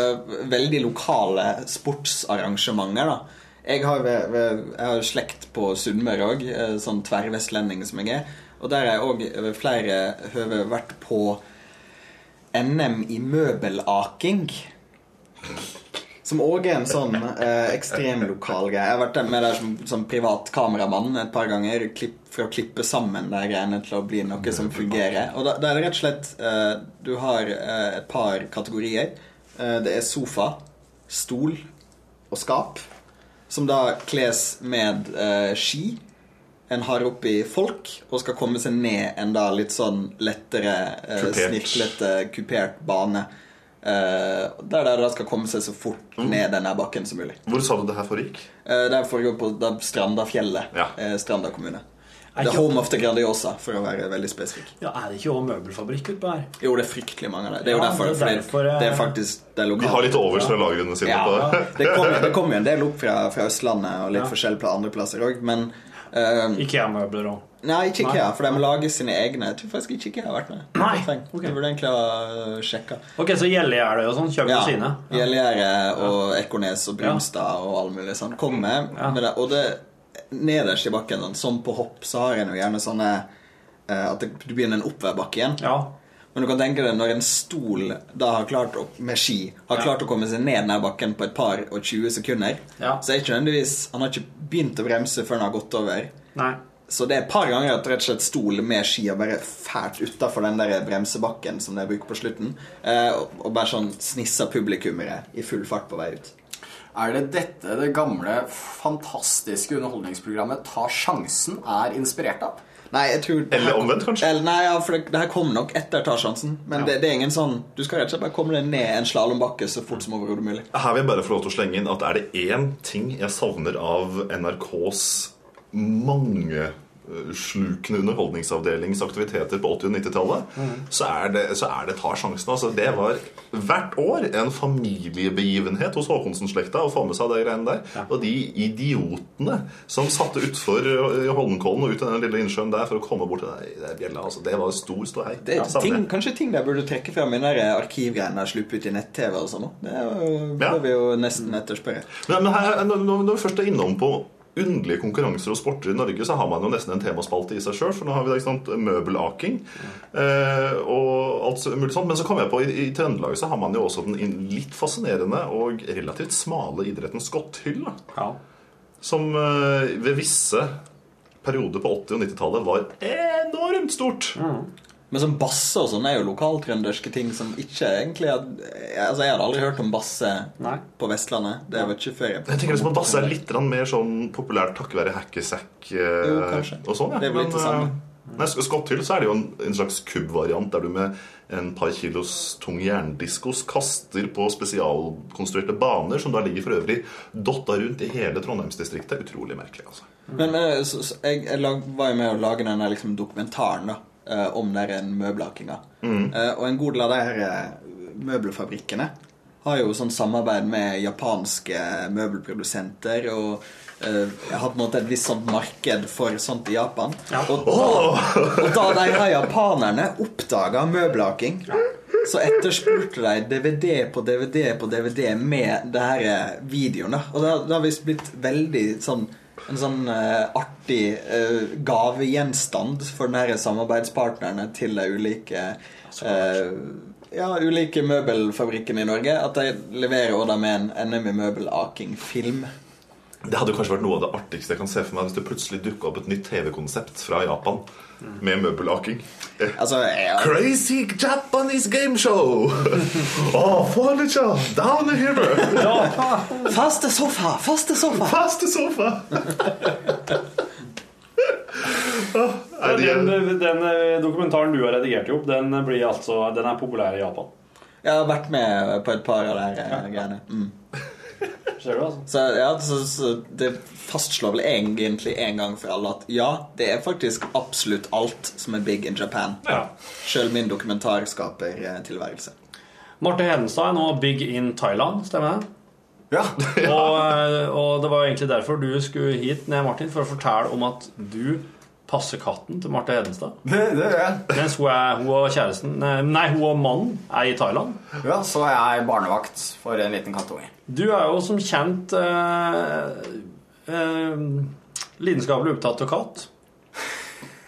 veldig lokale sportsarrangementer, da. Jeg har, ved, ved, jeg har slekt på Sunnmøre òg, sånn tverrvestlending som jeg er. Og der har jeg òg ved flere høve vært på NM i møbelaking. Som òg er en sånn eh, ekstrem greie. Jeg har vært med der som, som privat kameramann et par ganger klipp, for å klippe sammen de greiene til å bli noe som fungerer. Og da, da er det rett og slett eh, Du har eh, et par kategorier. Eh, det er sofa, stol og skap. Som da kles med eh, ski. En har oppi folk og skal komme seg ned en da litt sånn lettere, eh, snirklete, kupert bane. Eh, der de da skal komme seg så fort ned denne bakken som mulig. Hvor sa du det her foregikk? Eh, det foregår på da Strandafjellet. Eh, Stranda kommune. Er The Home of the Grandiosa, for å være veldig spesifikk. Ja, Er det ikke også møbelfabrikk utpå her? Jo, det er fryktelig mange av dem. Det er jo Ja, derfor, det er derfor, eh, det er faktisk det er lokalt. De har litt overs fra lagrene sine. Ja, på- det kommer det kom jo en del opp fra, fra Østlandet og litt Ja. forskjell på andre plasser òg, men uh, Ikea-møbler òg. Nei, ikke. Ikea, for de må lage sine egne. Jeg tror faktisk ikke Ikea har vært med. Nei, Jeg burde egentlig ha sjekka. Ok, så Gjellegjerde og sånn kjøper Ja. sine? Gjellegjerde og Ekornes og Brimstad og all mulig sånn. Kom med, med det. Og det nederst i bakken, sånn, som på hopp, så har en jo gjerne sånne eh, At du begynner en oppoverbakke igjen. Men du kan tenke deg når en stol da har klart å, med ski har Ja. klart å komme seg ned denne bakken på et par og 20 sekunder, Ja. så er ikke nødvendigvis Han har ikke begynt å bremse før han har gått over. Nei. Så det er et par ganger at rett og slett stol med ski har bare fælt utafor den der bremsebakken som de bruker på slutten, eh, og, og bare sånn snissa publikummere i full fart på vei ut. Er det dette det gamle, fantastiske underholdningsprogrammet Ta sjansen er inspirert av? Nei, jeg tror Eller omvendt, kanskje? Eller, nei, ja, for det, det her kom nok etter Ta sjansen. Men det, det er ingen sånn Du skal rett og slett bare komme deg ned en slalåmbakke så fort som overhodet mulig. Her vil jeg bare få lov til å slenge inn at er det én ting jeg savner av NRKs mangeslukende underholdningsavdelings aktiviteter på 80- og 90-tallet, så, er det- så er det Ta sjansen. Altså, det var hvert år en familiebegivenhet hos Håkonsen-slekta å få med seg de greiene der. Og de idiotene som satte utfor i Holmenkollen og ut i den lille innsjøen der for å komme bort til den bjella, altså, det var stor ståhei. Det er ting, kanskje ting der burde trekke frem i den arkivgreiene der sluppe ut i nett-TV og sånn. Det bør Ja. vi jo nesten etterspørre. Men, men her, når vi først er innom på underlige konkurranser og sporter i Norge, så har man jo nesten en temaspalte i seg sjøl. For nå har vi ikke sant, møbelaking eh, og alt mulig sånt. Men så kom jeg på i, i Trøndelag så har man jo også den litt fascinerende og relativt smale idretten skotthyll. Ja. Som eh, ved visse perioder på 80- og 90-tallet var enormt stort. Men sånn basse og sånn er jo lokaltrønderske ting som ikke egentlig er, Altså, jeg hadde aldri hørt om basse på Vestlandet. Det var ikke før jeg Jeg tenker liksom at Basse er litt mer sånn populært takket være hackesack eh, og sånn. Ja. Det er vel litt det samme. eh, Nei, sk- til så er det jo en, en slags kubbvariant der du med en par kilos tung jerndiskos kaster på spesialkonstruerte baner, som da ligger for øvrig dotta rundt i hele Trondheimsdistriktet. Utrolig merkelig, altså. Men, men så, så, jeg, jeg lag, var jo med å lage denne liksom, dokumentaren da, eh, om den der møbelakinga. Mm. Eh, og en god del av de her eh, møbelfabrikkene har jo sånn samarbeid med japanske møbelprodusenter. Og Uh, jeg har på en måte et visst sånt marked for sånt i Japan. Og, og da de her japanerne oppdaga møbelaking så etterspurte de DVD på DVD på DVD med det her videoene. videoen. Og det har, det har visst blitt veldig sånn en sånn uh, artig uh, gavegjenstand for den her samarbeidspartnerne til de ulike uh, ja, ulike møbelfabrikkene i Norge. At de leverer da med en NM i møbelaking-film. Det hadde kanskje vært noe av det artigste jeg kan se for meg hvis det plutselig dukka opp et nytt TV-konsept fra Japan med møbelaking. Altså, jeg, Crazy Japanese game show! oh, furniture down here! Faste sofa! Faste sofa! Faste sofa! Den, den eh, dokumentaren du har redigert opp, den, blir altså, den er populær i Japan. Jeg har vært med på et par av de eh, greiene. Mm. Ser du, altså? Så, ja, så, så det fastslår vel egentlig en gang for alle at ja, det er faktisk absolutt alt som er big in Japan. Ja. Sjøl min tilværelse Marte Hedenstad er nå big in Thailand, stemmer det? Ja. og, eh, og det var egentlig derfor du skulle hit ned, Martin, for å fortelle om at du passer katten til Marte Hedenstad. Det, det gjør jeg. Mens hun, er, hun og kjæresten nei, hun og mannen er i Thailand. Ja, så er jeg barnevakt for en liten kattunge. Du er jo som kjent eh, eh, lidenskapelig opptatt av katt.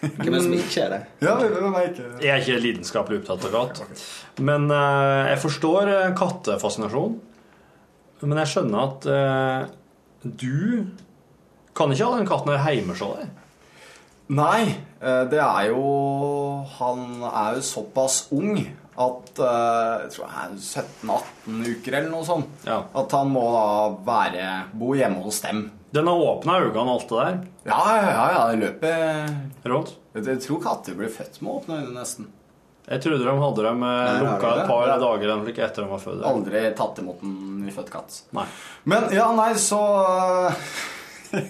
Hvem er det som ikke er det? Ja, hvem er ikke Jeg er ikke lidenskapelig opptatt av katt. Men eh, jeg forstår kattefascinasjonen. kattefascinasjon. Men jeg skjønner at eh, du kan ikke ha den katten her hjemme hos deg. Nei, eh, det er jo Han er jo såpass ung at uh, Jeg tror han er 17-18 uker eller noe sånt. At han må da være bo hjemme hos dem. Den har åpna øynene og alt det der? Ja, ja, ja. ja det løper Rått? Jeg tror katter blir født med åpne øyne, nesten. Jeg trodde de hadde dem eh, lukka et par ja. dager etter de var født. Aldri tatt imot en nyfødt katt. Nei. Men ja, nei, så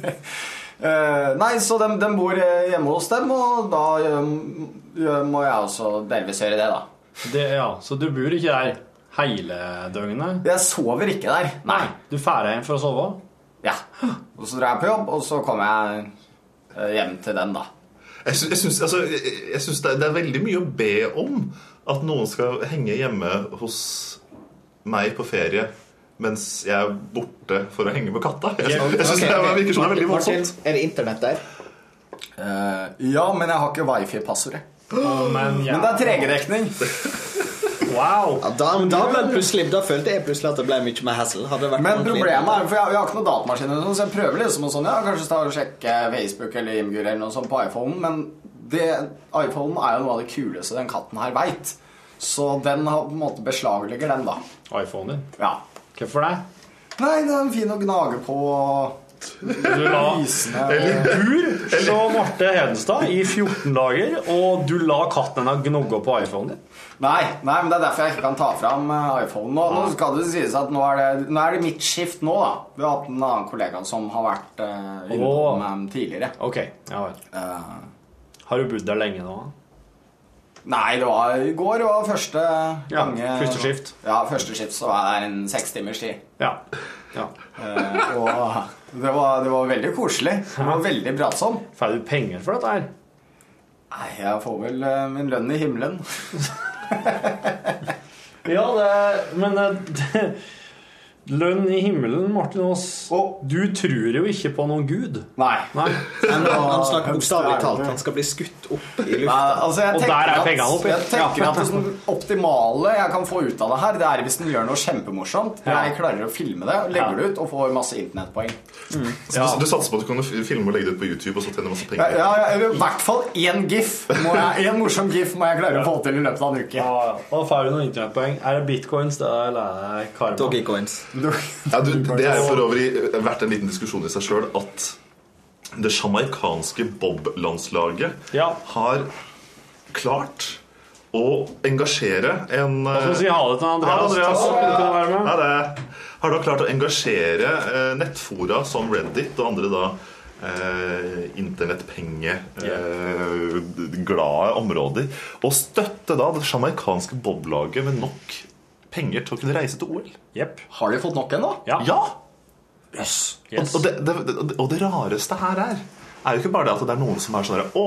Eh, nei, så de, de bor eh, hjemme hos dem, og da eh, må jeg også delvis gjøre det, da. Det, ja, Så du bor ikke der hele døgnet? Jeg sover ikke der. Nei. Du drar hjem for å sove? Ja. Og så drar jeg på jobb, og så kommer jeg eh, hjem til den, da. Jeg syns, altså, det, er- det er veldig mye å be om at noen skal henge hjemme hos meg på ferie mens jeg er borte for å henge med katta. Jeg, jeg, jeg okay. det er- virker som det er veldig voldsomt. er det internett der? Uh, ja, men jeg har ikke wifi-passordet. Men, Men det er 3G-dekning. Wow! Ja, da, da, ble plutselig, da følte jeg plutselig at det ble mye mer hassle. Hadde vært Men problemet er, for jeg, jeg har ikke noen datamaskin, sånn, så jeg prøver liksom og sånn, ja, kanskje og sjekke Facebook eller Imgur eller noe sånt på iPhone, men det, iPhone er jo noe av det kuleste den katten her vet. Så den har på en måte beslaglegger den, da. iPhonen din? Ja. Hvorfor det? Nei, den er fin å gnage på. Du la Eller bur så Marte Hedenstad i 14 dager, og du la katten hennes gnogge på iPhonen din. Nei, nei, men det er derfor jeg ikke kan ta fram iPhonen iPhone nå. Nå skal det sies at nå er det, nå er det mitt skift nå, da. Vi har hatt en annen kollega som har vært uh, innom Åh. eh, tidligere. Ok, ja vel. Uh, Har du bodd der lenge nå? Nei, det var i går. Var første Ja, første skift. Ja, første skift så var jeg der en seks timers tid. Ja. Ja. Eh, og det var, det var veldig koselig. Det var veldig pratsom. Får du penger for dette her? Nei, jeg får vel eh, min lønn i himmelen. Ja, det Men eh, det, Lønn i himmelen, Martin Aas. Du tror jo ikke på noen gud. Nei. Men han, han snakker bokstavelig talt. Han skal bli skutt opp i lufta. Nei, altså Og der er pengene oppi. Jeg tenker at det sånn optimale jeg kan få ut av det her, det er hvis den gjør noe kjempemorsomt. Ja. Jeg klarer å filme det, legger det ut og får masse internettpoeng. Så du, du satser på at du kan filme og legge det ut på YouTube og så tjene masse Ja, penger? ja, i hvert fall én gif. Jeg, en morsom gif må jeg klare å få til i løpet av en uke. Ja, ja. Da får du noen internettpoeng. Er det bitcoins, det er, eller er det karma? Doggycoins. Ja, du, det er jo for øvrig vært en liten diskusjon i seg sjøl at det sjamaikanske bob-landslaget Ja. har klart å engasjere en Hva skal vi si ha det til Andreas. Andreas. Ja, ja, det. Har da klart å engasjere eh, nettfora som Reddit og andre da eh, internettpengeglade eh, områder og støtte da det sjamaikanske boblaget med nok penger til å kunne reise til OL. Yep. Har de fått nok ennå? Ja. Ja! Yes. Og, og, det, det, og det rareste her er Er jo ikke bare det at det er noen som er sånn Å,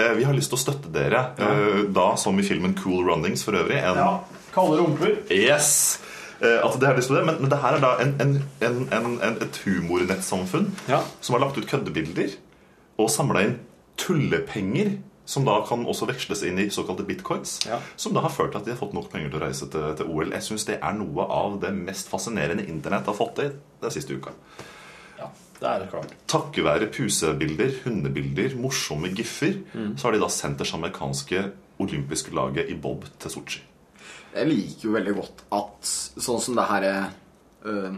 eh, vi har lyst til å støtte dere. Ja. Da som i filmen Cool Runnings for øvrig. En, Ja. Kalde rumper. Yes! Eh, At det til det, men, men det her er da en, en, en, en, en, et humornettsamfunn Ja. som har lagt ut køddebilder og samla inn tullepenger. Som da kan også veksles inn i såkalte bitcoins. Ja. Som da har ført til at de har fått nok penger til å reise til, til OL. Jeg syns det er noe av det mest fascinerende Internett har fått til den siste uka. Ja, det er klart. Takket være pusebilder, hundebilder, morsomme giffer, Mm. så har de da sendt det amerikanske olympiske laget i bob til Sotsji. Jeg liker jo veldig godt at sånn som det her uh,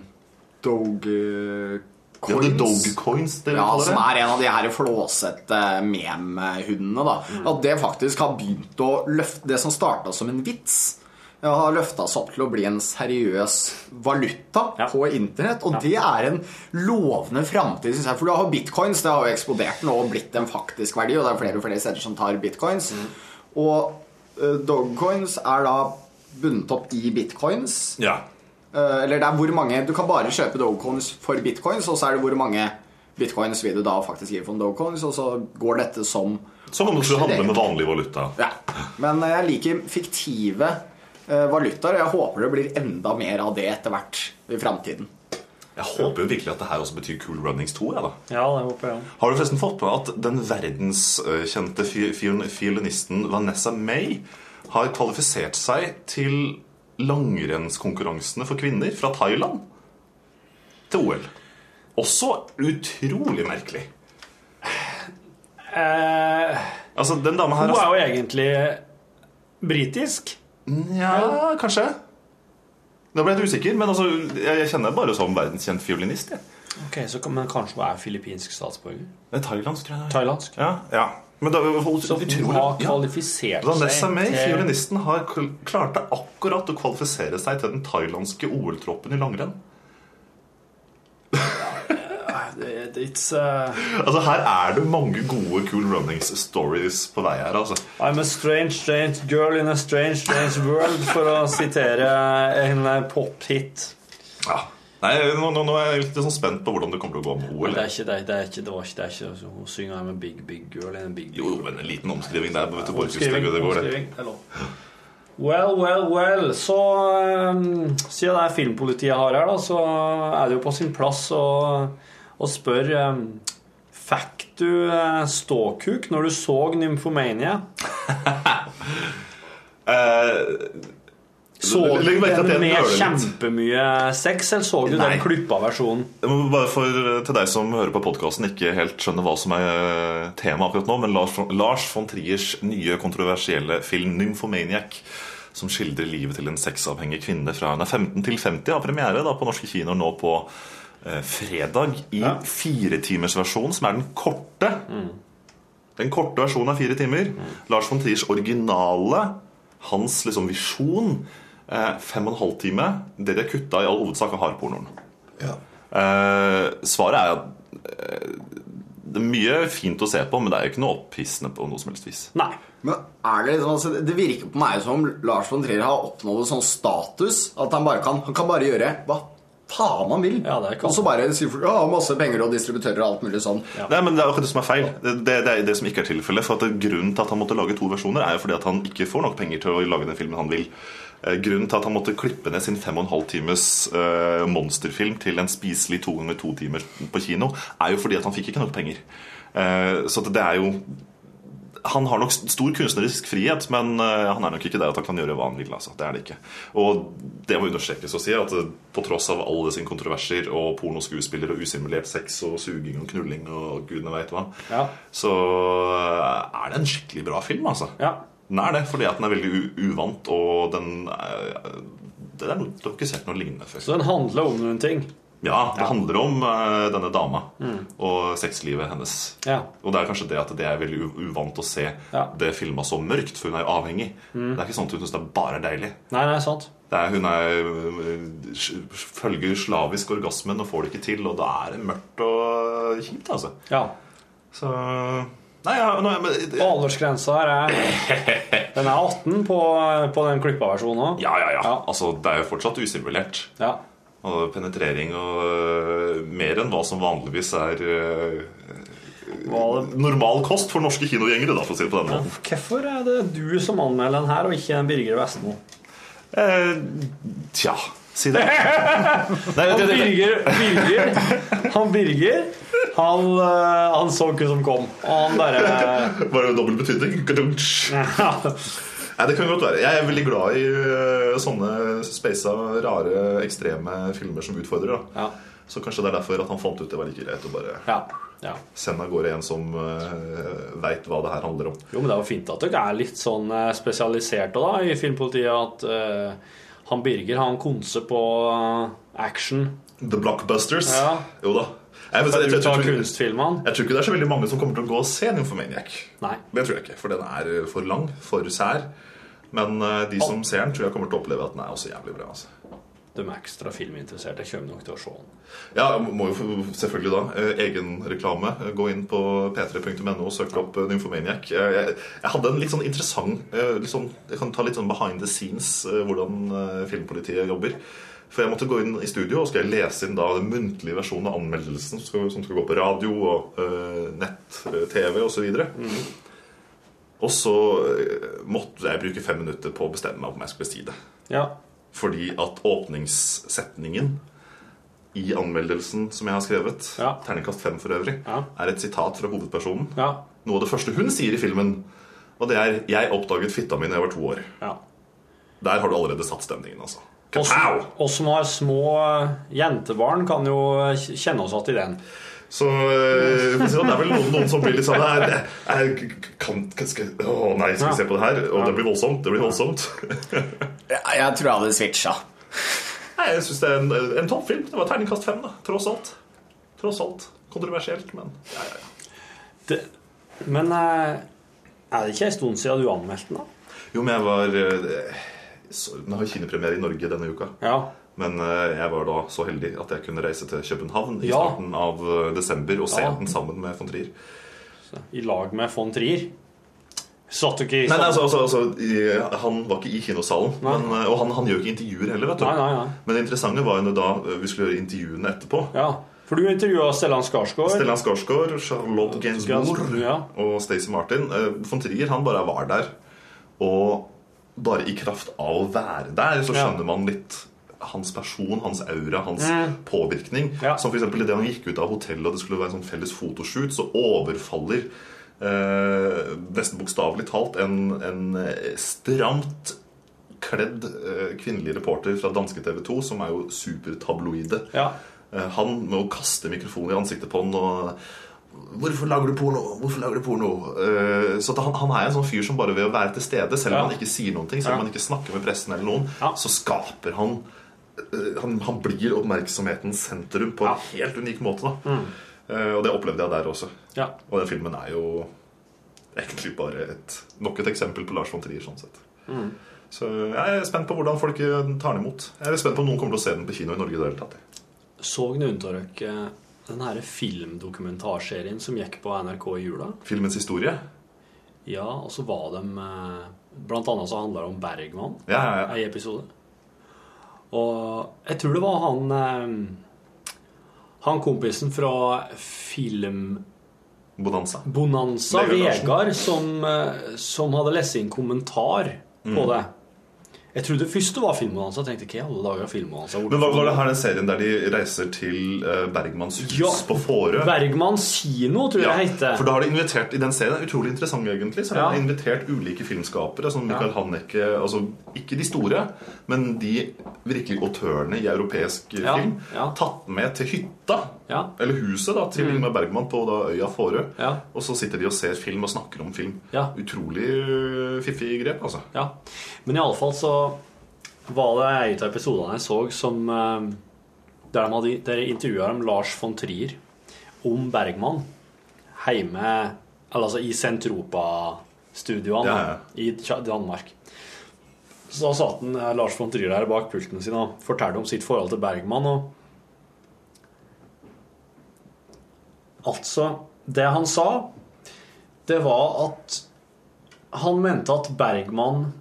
Doge Ja, det Dogecoins, det vi ja, kaller som er en av de her flåsete mem-hundene. da At det faktisk har begynt å løfte Det som starta som en vits, ja, har løfta seg opp til å bli en seriøs valuta Ja. på internett. Og det er en lovende framtid, syns jeg. For du har bitcoins, det har jo eksplodert nå og blitt en faktisk verdi, og det er flere og flere steder som tar bitcoins. Og uh, dogcoins er da bundet opp i bitcoins. Ja. Eh, Eller det er hvor mange Du kan bare kjøpe Dogecoins for bitcoins, og så er det hvor mange bitcoins vil du da faktisk gi for en Dogecoins, og så går dette som Som om du skulle handle med vanlig valuta. Ja. Men eh, jeg liker fiktive eh, valutaer, og jeg håper det blir enda mer av det etter hvert i framtiden. Jeg håper jo virkelig at det her også betyr Cool Runnings 2. Ja, da. Ja, det håper jeg. Har du forresten fått med at den verdenskjente fi- fiolinisten Vanessa May har kvalifisert seg til langrennskonkurransene for kvinner fra Thailand til OL? Også utrolig merkelig. Eh, Altså, den dama her hun er jo egentlig britisk. Ja, kanskje. Nå ble jeg usikker, men altså, jeg kjenner bare som verdenskjent fiolinist. Jeg. Ok, så, Men kanskje hun er filippinsk statsborger? Det er thailandsk, tror jeg. Thailandsk. Ja, ja. Men da, hun, Så hun utrolig- har ja. kvalifisert Vanessa May, til fiolinisten, har kl- klarte akkurat å kvalifisere seg til den thailandske OL-troppen i langrenn. uh, Altså, her er det mange gode Cool Runnings stories på vei her, altså. I'm a strange, strange girl in a strange, strange world, for å sitere en eh, pop-hit. Ja. Nei, nå, nå, nå er jeg litt sånn spent på hvordan det kommer til å gå med OL. Det er ikke det, det, er ikke, det var ikke det. er ikke, altså, Hun synger her med big, big girl En big, big Jo, men en liten omskriving der. Vet du Omskriving, det går, det. omskriving, det. Well, well, well. Så um, siden det er filmpolitiet har her, da, så er det jo på sin plass å, å spørre um, Fikk du uh, ståkuk når du så Nymphomania? Så du den med kjempemye sex, eller så du Nei. den klippa versjonen? Bare for, Til deg som hører på podkasten ikke helt skjønner hva som er eh, tema akkurat nå, men Lars, von- Lars von Triers nye kontroversielle film 'Nymphomaniac', som skildrer livet til en sexavhengig kvinne fra hun er 15 til 50, har premiere da på norske kinoer nå på eh, fredag i firetimersversjon, som er den korte. Den korte versjonen av fire timer. Lars von Triers originale, hans liksom visjon, eh, fem og en halv time. Det de har kutta i all hovedsak av hardpornoen. Eh, svaret er at eh, det er mye fint å se på, men det er jo ikke noe opphissende på noe som helst vis. Nei. Men er det liksom, altså, det virker på meg som Lars von Trier har oppnådd en sånn status at han bare kan, han kan bare gjøre hva faen han vil. Og så bare sier folk ja, masse penger og distributører og alt mulig sånn. Nei, men Det er akkurat det som er feil. Det, det, det er det som ikke er tilfellet. For at Grunnen til at han måtte lage to versjoner, er jo fordi at han ikke får nok penger til å lage den filmen han vil. Eh, Grunnen til at han måtte klippe ned sin fem og en halv times eh, monsterfilm til en spiselig to ganger to timer på kino, er jo fordi at han fikk ikke nok penger. Eh, så det er jo han har nok stor kunstnerisk frihet, men han er nok ikke der at han kan gjøre hva han vil. Altså. Det er det ikke. Og det må understrekes å si at på tross av alle sine kontroverser og pornoskuespiller og usimulert sex og suging og knulling og gudene veit hva, Ja. så er det en skikkelig bra film, altså. Den er det, fordi at den er veldig uvant, og den er, det er Du har ikke sett noe lignende før. Så den handler om noen ting? Ja, det handler om uh, denne dama Mm. og sexlivet hennes. Ja. Og det er kanskje det at det er veldig uvant å se det filma så mørkt, for hun er jo avhengig. Mm. Det er ikke sånn at hun syns det bare er deilig. Nei, nei, sant. Det er, hun er, øh, følger slavisk orgasmen og får det ikke til, og da er det mørkt og kjipt, altså. Ja. Så Nei, ja, nå, men, Aldersgrensa her er Den er 18 på, på den klippa versjonen òg. Ja, ja, ja. Altså, det er jo fortsatt usimulert. Ja. Og penetrering og uh, mer enn hva som vanligvis er øh, normal kost for norske kinogjengere, da, for å si det på den måten. Hvorfor er det du som anmelder den her, og ikke en Birger Vestmo? Eh, tja, si det. Nei, han det- det- Birger, Birger Han Birger han, eh, han så ikke som kom. Og han bare Var det dobbel betydning? Nei, det kan godt være. Jeg er veldig glad i øh, sånne speisa, rare, ekstreme filmer som utfordrer. Da. Så kanskje det er derfor at han fant ut det var like greit å bare sende av gårde en som uh, veit hva det her handler om. Jo, men det er jo fint at dere er litt sånn eh, spesialiserte da i filmpolitiet. At uh, han Birger har en konse på eh, action. The Blockbusters. Ja. Jo da. Jeg, jeg, jeg, tror- jeg tror ikke det er så veldig mange som kommer til å gå og se Nymphomaniac. Nei. Det tror jeg ikke, for den er eh, for lang, for sær. Men eh, de som ser den, tror jeg kommer til å oppleve at den er også jævlig bra. Altså. De ekstra filminteresserte kommer nok til å se den. Ja, må jo selvfølgelig da. Eh, Egenreklame. Gå inn på p3.no og søk opp Nymphomaniac. Jeg, jeg, hadde en litt sånn interessant litt sånn, Jeg kan ta litt sånn behind the scenes hvordan filmpolitiet jobber. For jeg måtte gå inn i studio og skal lese inn da den muntlige versjonen av anmeldelsen som skal, som skal gå på radio og uh, nett, eh, TV osv. Og så eh, måtte jeg bruke fem minutter på å bestemme meg om jeg skulle si det. Ja. Fordi at åpningssetningen i anmeldelsen som jeg har skrevet, terningkast fem for øvrig, er et sitat fra hovedpersonen. Noe av det første hun sier i filmen, og det er 'Jeg oppdaget fitta mi da jeg var to år'. Der har du allerede satt stemningen, altså. Oss, oss som har små eh, jentebarn, kan jo kjenne oss igjen i den. Så eh, for å si det, er vel noen, noen som blir litt sånn her, jeg, kan, kan, skal, Å nei, skal vi se på det her? Og det blir voldsomt. Det blir voldsomt. Jeg, jeg tror jeg hadde switcha. Nei, jeg syns det er en, en toppfilm. Det var terningkast fem, da. Tross alt. Tross alt. Kontroversielt, men ja, ja, ja. Det, men eh, er det ikke en stund siden du anmeldte den? da? Jo, men jeg var eh, så, Den har kinepremiere i Norge denne uka. Ja. Men eh, jeg var da så heldig at jeg kunne reise til København i Ja. starten av eh, desember og se Ja. den sammen med von Trier. I lag med von Trier. Satt ikke i Nei, nei, altså, altså, altså Han var ikke i kinosalen. Men, eh, og han, han gjør ikke intervjuer heller. vet du Nei, nei. Men det interessante var jo da eh, vi skulle gjøre intervjuene etterpå. Ja, For du intervjua Stellan Skarsgård. Stellan Skarsgård, Charlotte Gainsbourg Ja. og Stacey Martin. Eh, Von Trier han bare var der. Og bare i kraft av å være der, så Ja. skjønner man litt hans person, hans aura, hans Mm. påvirkning. Som f.eks. idet han gikk ut av hotellet og det skulle være en sånn felles fotoshoot, så overfaller eh, nesten bokstavelig talt en, en eh, stramt kledd eh, kvinnelig reporter fra danske TV 2, som er jo supertabloide. Ja. Eh, han med å kaste mikrofonen i ansiktet på han og Hvorfor lager du porno? Hvorfor lager du porno? Uh, så at han, han er en sånn fyr som bare ved å være til stede, selv om Ja. han ikke sier noen ting, selv om Ja. han ikke snakker med pressen eller noen, så skaper han uh, han, han blir oppmerksomhetens sentrum på en helt unik måte. Da. Uh, og det opplevde jeg der også. Mm. Ja. Og den filmen er jo egentlig bare et, nok et eksempel på Lars von Trier. sånn sett. Mm. Så jeg er spent på hvordan folk tar den imot. Jeg er spent på om noen kommer til å se den på kino i Norge. i det hele tatt. Så Gnuntorøk den her filmdokumentarserien som gikk på NRK i jula? Filmens historie? Ja, og så var de eh, Blant annet så handla det om Bergman. Ja, ja, ja. Ei episode. Og jeg tror det var han eh, Han kompisen fra film... Bonanza. Bonanza, Vegard som, eh, som hadde lest inn kommentar på Mm. det. Jeg trodde først det var Filmbonanza. Jeg tenkte hva i alle dager er Filmbonanza? Men hva var det her den serien der de reiser til Bergmanns Bergmans hus Ja, på Fårö? Bergmans kino, tror jeg det heter. For da har de invitert i den serien, utrolig interessant egentlig, så har Ja. de invitert ulike filmskapere, som Michael Ja. Haneke Altså ikke de store, men de virkelig autørene i europeisk eh, Ja, film. Tatt med til hytta, eller huset, da, til Mm. Bergman på da, øya Fårö. Ja. Og så sitter de og ser film og snakker om film. Ja. Utrolig eh, fiffig grep, altså. Ja. Men iallfall så var det en av episodene jeg så som eh, Der de hadde der intervjua Lars von Trier om Bergman hjemme eller altså i Sentropa-studioene Ja, ja. i Danmark. Så da satt en, eh, Lars von Trier der bak pulten sin og fortalte om sitt forhold til Bergman. og Altså, det han sa, det var at han mente at Bergman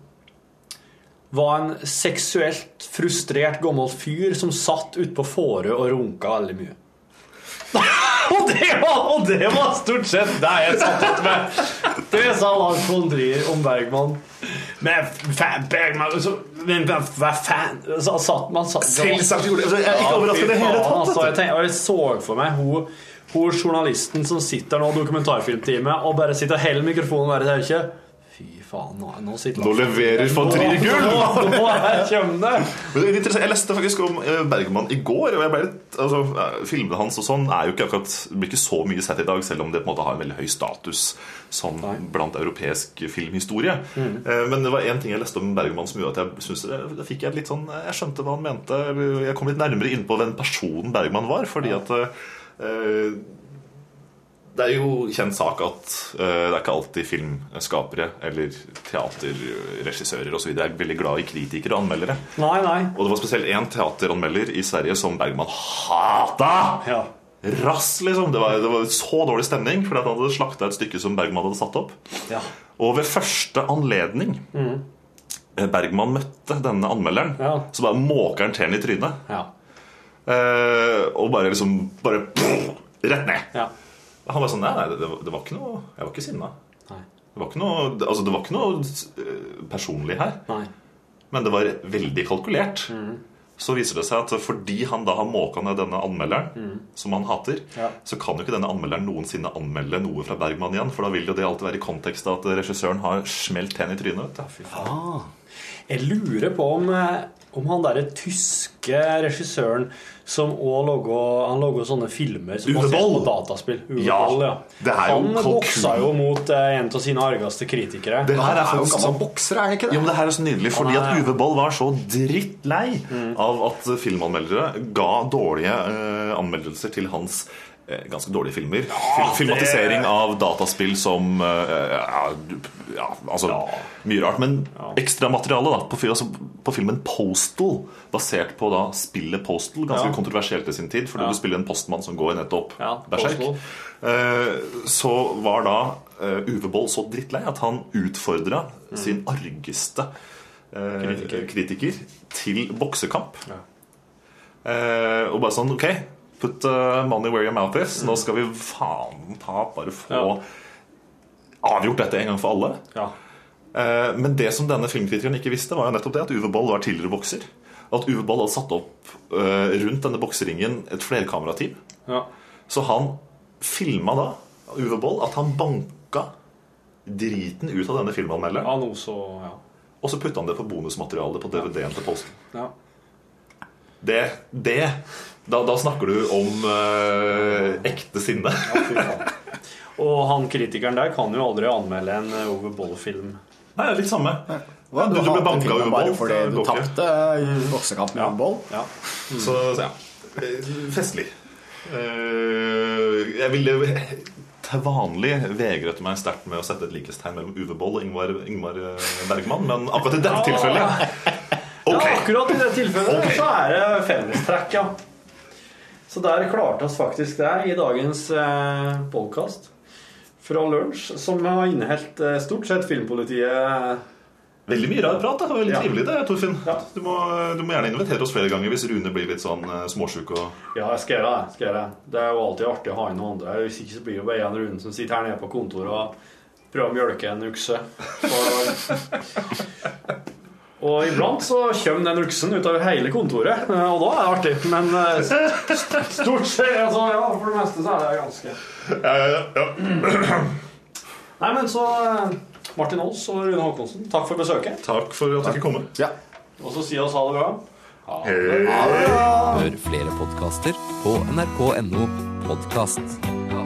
var en seksuelt frustrert gammel fyr som satt ute på Fårö og runka veldig mye. og, det var, og det var stort sett det jeg satt ut med! Det sa Lars von Trier om Bergman. Men fan, Bergman så, Men hva faen man Selvsagt gjorde det. Altså, jeg er ikke overrasket i det hele tatt, Altså, jeg, tenk, og jeg så for meg hun, hun journalisten som sitter nå dokumentarfilmteamet og bare sitter og holder mikrofonen ikke Fy faen, nå, nå sitter Nå leverer van Trier gull! Nå, nå, kommer det! Jeg leste faktisk om eh, Bergman i går. Og jeg ble litt, altså, eh, Filmene hans og sånn er jo ikke akkurat det blir ikke så mye sett i dag, selv om det på en måte har en veldig høy status sånn blant europeisk filmhistorie. Mm. Eh, Men det var én ting jeg leste om Bergman som gjorde at jeg synes det, det fikk jeg litt sånn Jeg skjønte hva han mente. Jeg kom litt nærmere inn på den personen Bergman var. Fordi at eh, det er jo kjent sak at eh, det er ikke alltid filmskapere eller teaterregissører og så videre er veldig glad i kritikere og anmeldere. Nei, nei. Og det var spesielt én teateranmelder i Sverige som Bergman hata! Rass, liksom. Det var, det var så dårlig stemning fordi han hadde slakta et stykke som Bergman hadde satt opp. Ja. Og ved første anledning Mm. Bergman møtte denne anmelderen, ja. så bare måker han til i trynet. Eh, og bare liksom bare rett ned. Han var sånn Nei, nei, det, det var ikke noe Jeg var ikke sinna. Det var ikke noe, altså, det var ikke noe eh, personlig her. Men det var veldig kalkulert. Så viser det seg at fordi han da har måka ned denne anmelderen, som han hater, Ja. så kan jo ikke denne anmelderen noensinne anmelde noe fra Bergman igjen. For da vil jo det alltid være i kontekst av at regissøren har smelt henne i trynet. vet. Ah. Jeg lurer på om, eh, om han derre tyske regissøren som òg Han laga sånne filmer som Uwe basert Boll. på dataspill. Uwe Ja, Boll, ja. det er jo han boksa jo mot eh, en av sine argeste kritikere. Det her er faktisk sånn- bokser, er det ikke det? Jo, men det her er så nydelig, fordi at Uwe Boll var så drittlei Mm. av at filmanmeldere ga dårlige eh, anmeldelser til hans ganske dårlige filmer. Ja, Filmatisering av dataspill som ja, ja, altså ja, Mye rart. Men ekstramateriale da, på, altså, på filmen Postal, basert på da spillet Postal, ganske kontroversielt i sin tid, fordi du spiller en postmann som går nettopp Ja, berserk. Eh, så var da eh, Uwe Boll så drittlei at han utfordra sin argeste eh, Kritiker. kritiker til boksekamp. Eh, og bare sånn OK, put uh, money where your mouth is. Nå skal vi faen ta bare få avgjort dette en gang for alle. Ja. Eh, men det som denne filmkritikeren ikke visste, var jo nettopp det at Uwe Boll var tidligere bokser. At Uwe Boll hadde satt opp eh, rundt denne bokseringen et flerkamerateam. Ja. Så han filma da, Uwe Boll, at han banka driten ut av denne filmanmelderen. Ja, noe så Ja. Og så putta han det på bonusmaterialet på DVD-en til Posten. ja. Det, det da, da snakker du om eh, ekte sinne. Og han kritikeren der kan jo aldri anmelde en eh, Ove Boll-film. Nei, litt samme. Hva, du, Du- ble banka filmen Boll. bare fordi du tapte i boksekamp med Boll? Ja. Så, så ja. Eh, Festlig. Uh, jeg ville til vanlig vegret meg sterkt med å sette et likhetstegn mellom Uwe Boll og Ingvar, Ingmar eh, Bergman, men akkurat i dette tilfellet Ja, akkurat i det tilfellet så er det fellestrekk, ja. Så der klarte oss faktisk det i dagens eh, podkast fra lunsj, som har inneholdt eh, stort sett Filmpolitiet Veldig mye rar prat. Det var veldig Ja. trivelig, det, Torfinn. Du, må, du må gjerne invitere oss flere ganger hvis Rune blir litt sånn uh, småsjuk. Og... Ja, jeg skal gjøre det. Skal gjøre det. det er jo alltid artig å ha inn noen andre. Hvis ikke så blir det bare en Rune som sitter her nede på kontoret og prøver å mjølke en ukse. Og, iblant så kommer den ruksen ut av hele kontoret, eh, og da er det artig. Men eh, stort sett altså, ja, For det meste så er det ganske Ja, ja, ja. Nei, men så eh, Martin Ols og Rune Håkonsen, takk for besøket. Takk for at du fikk komme. Ja. Og så si oss ha det bra. Ha det. Hør flere podkaster på nrk.no podkast.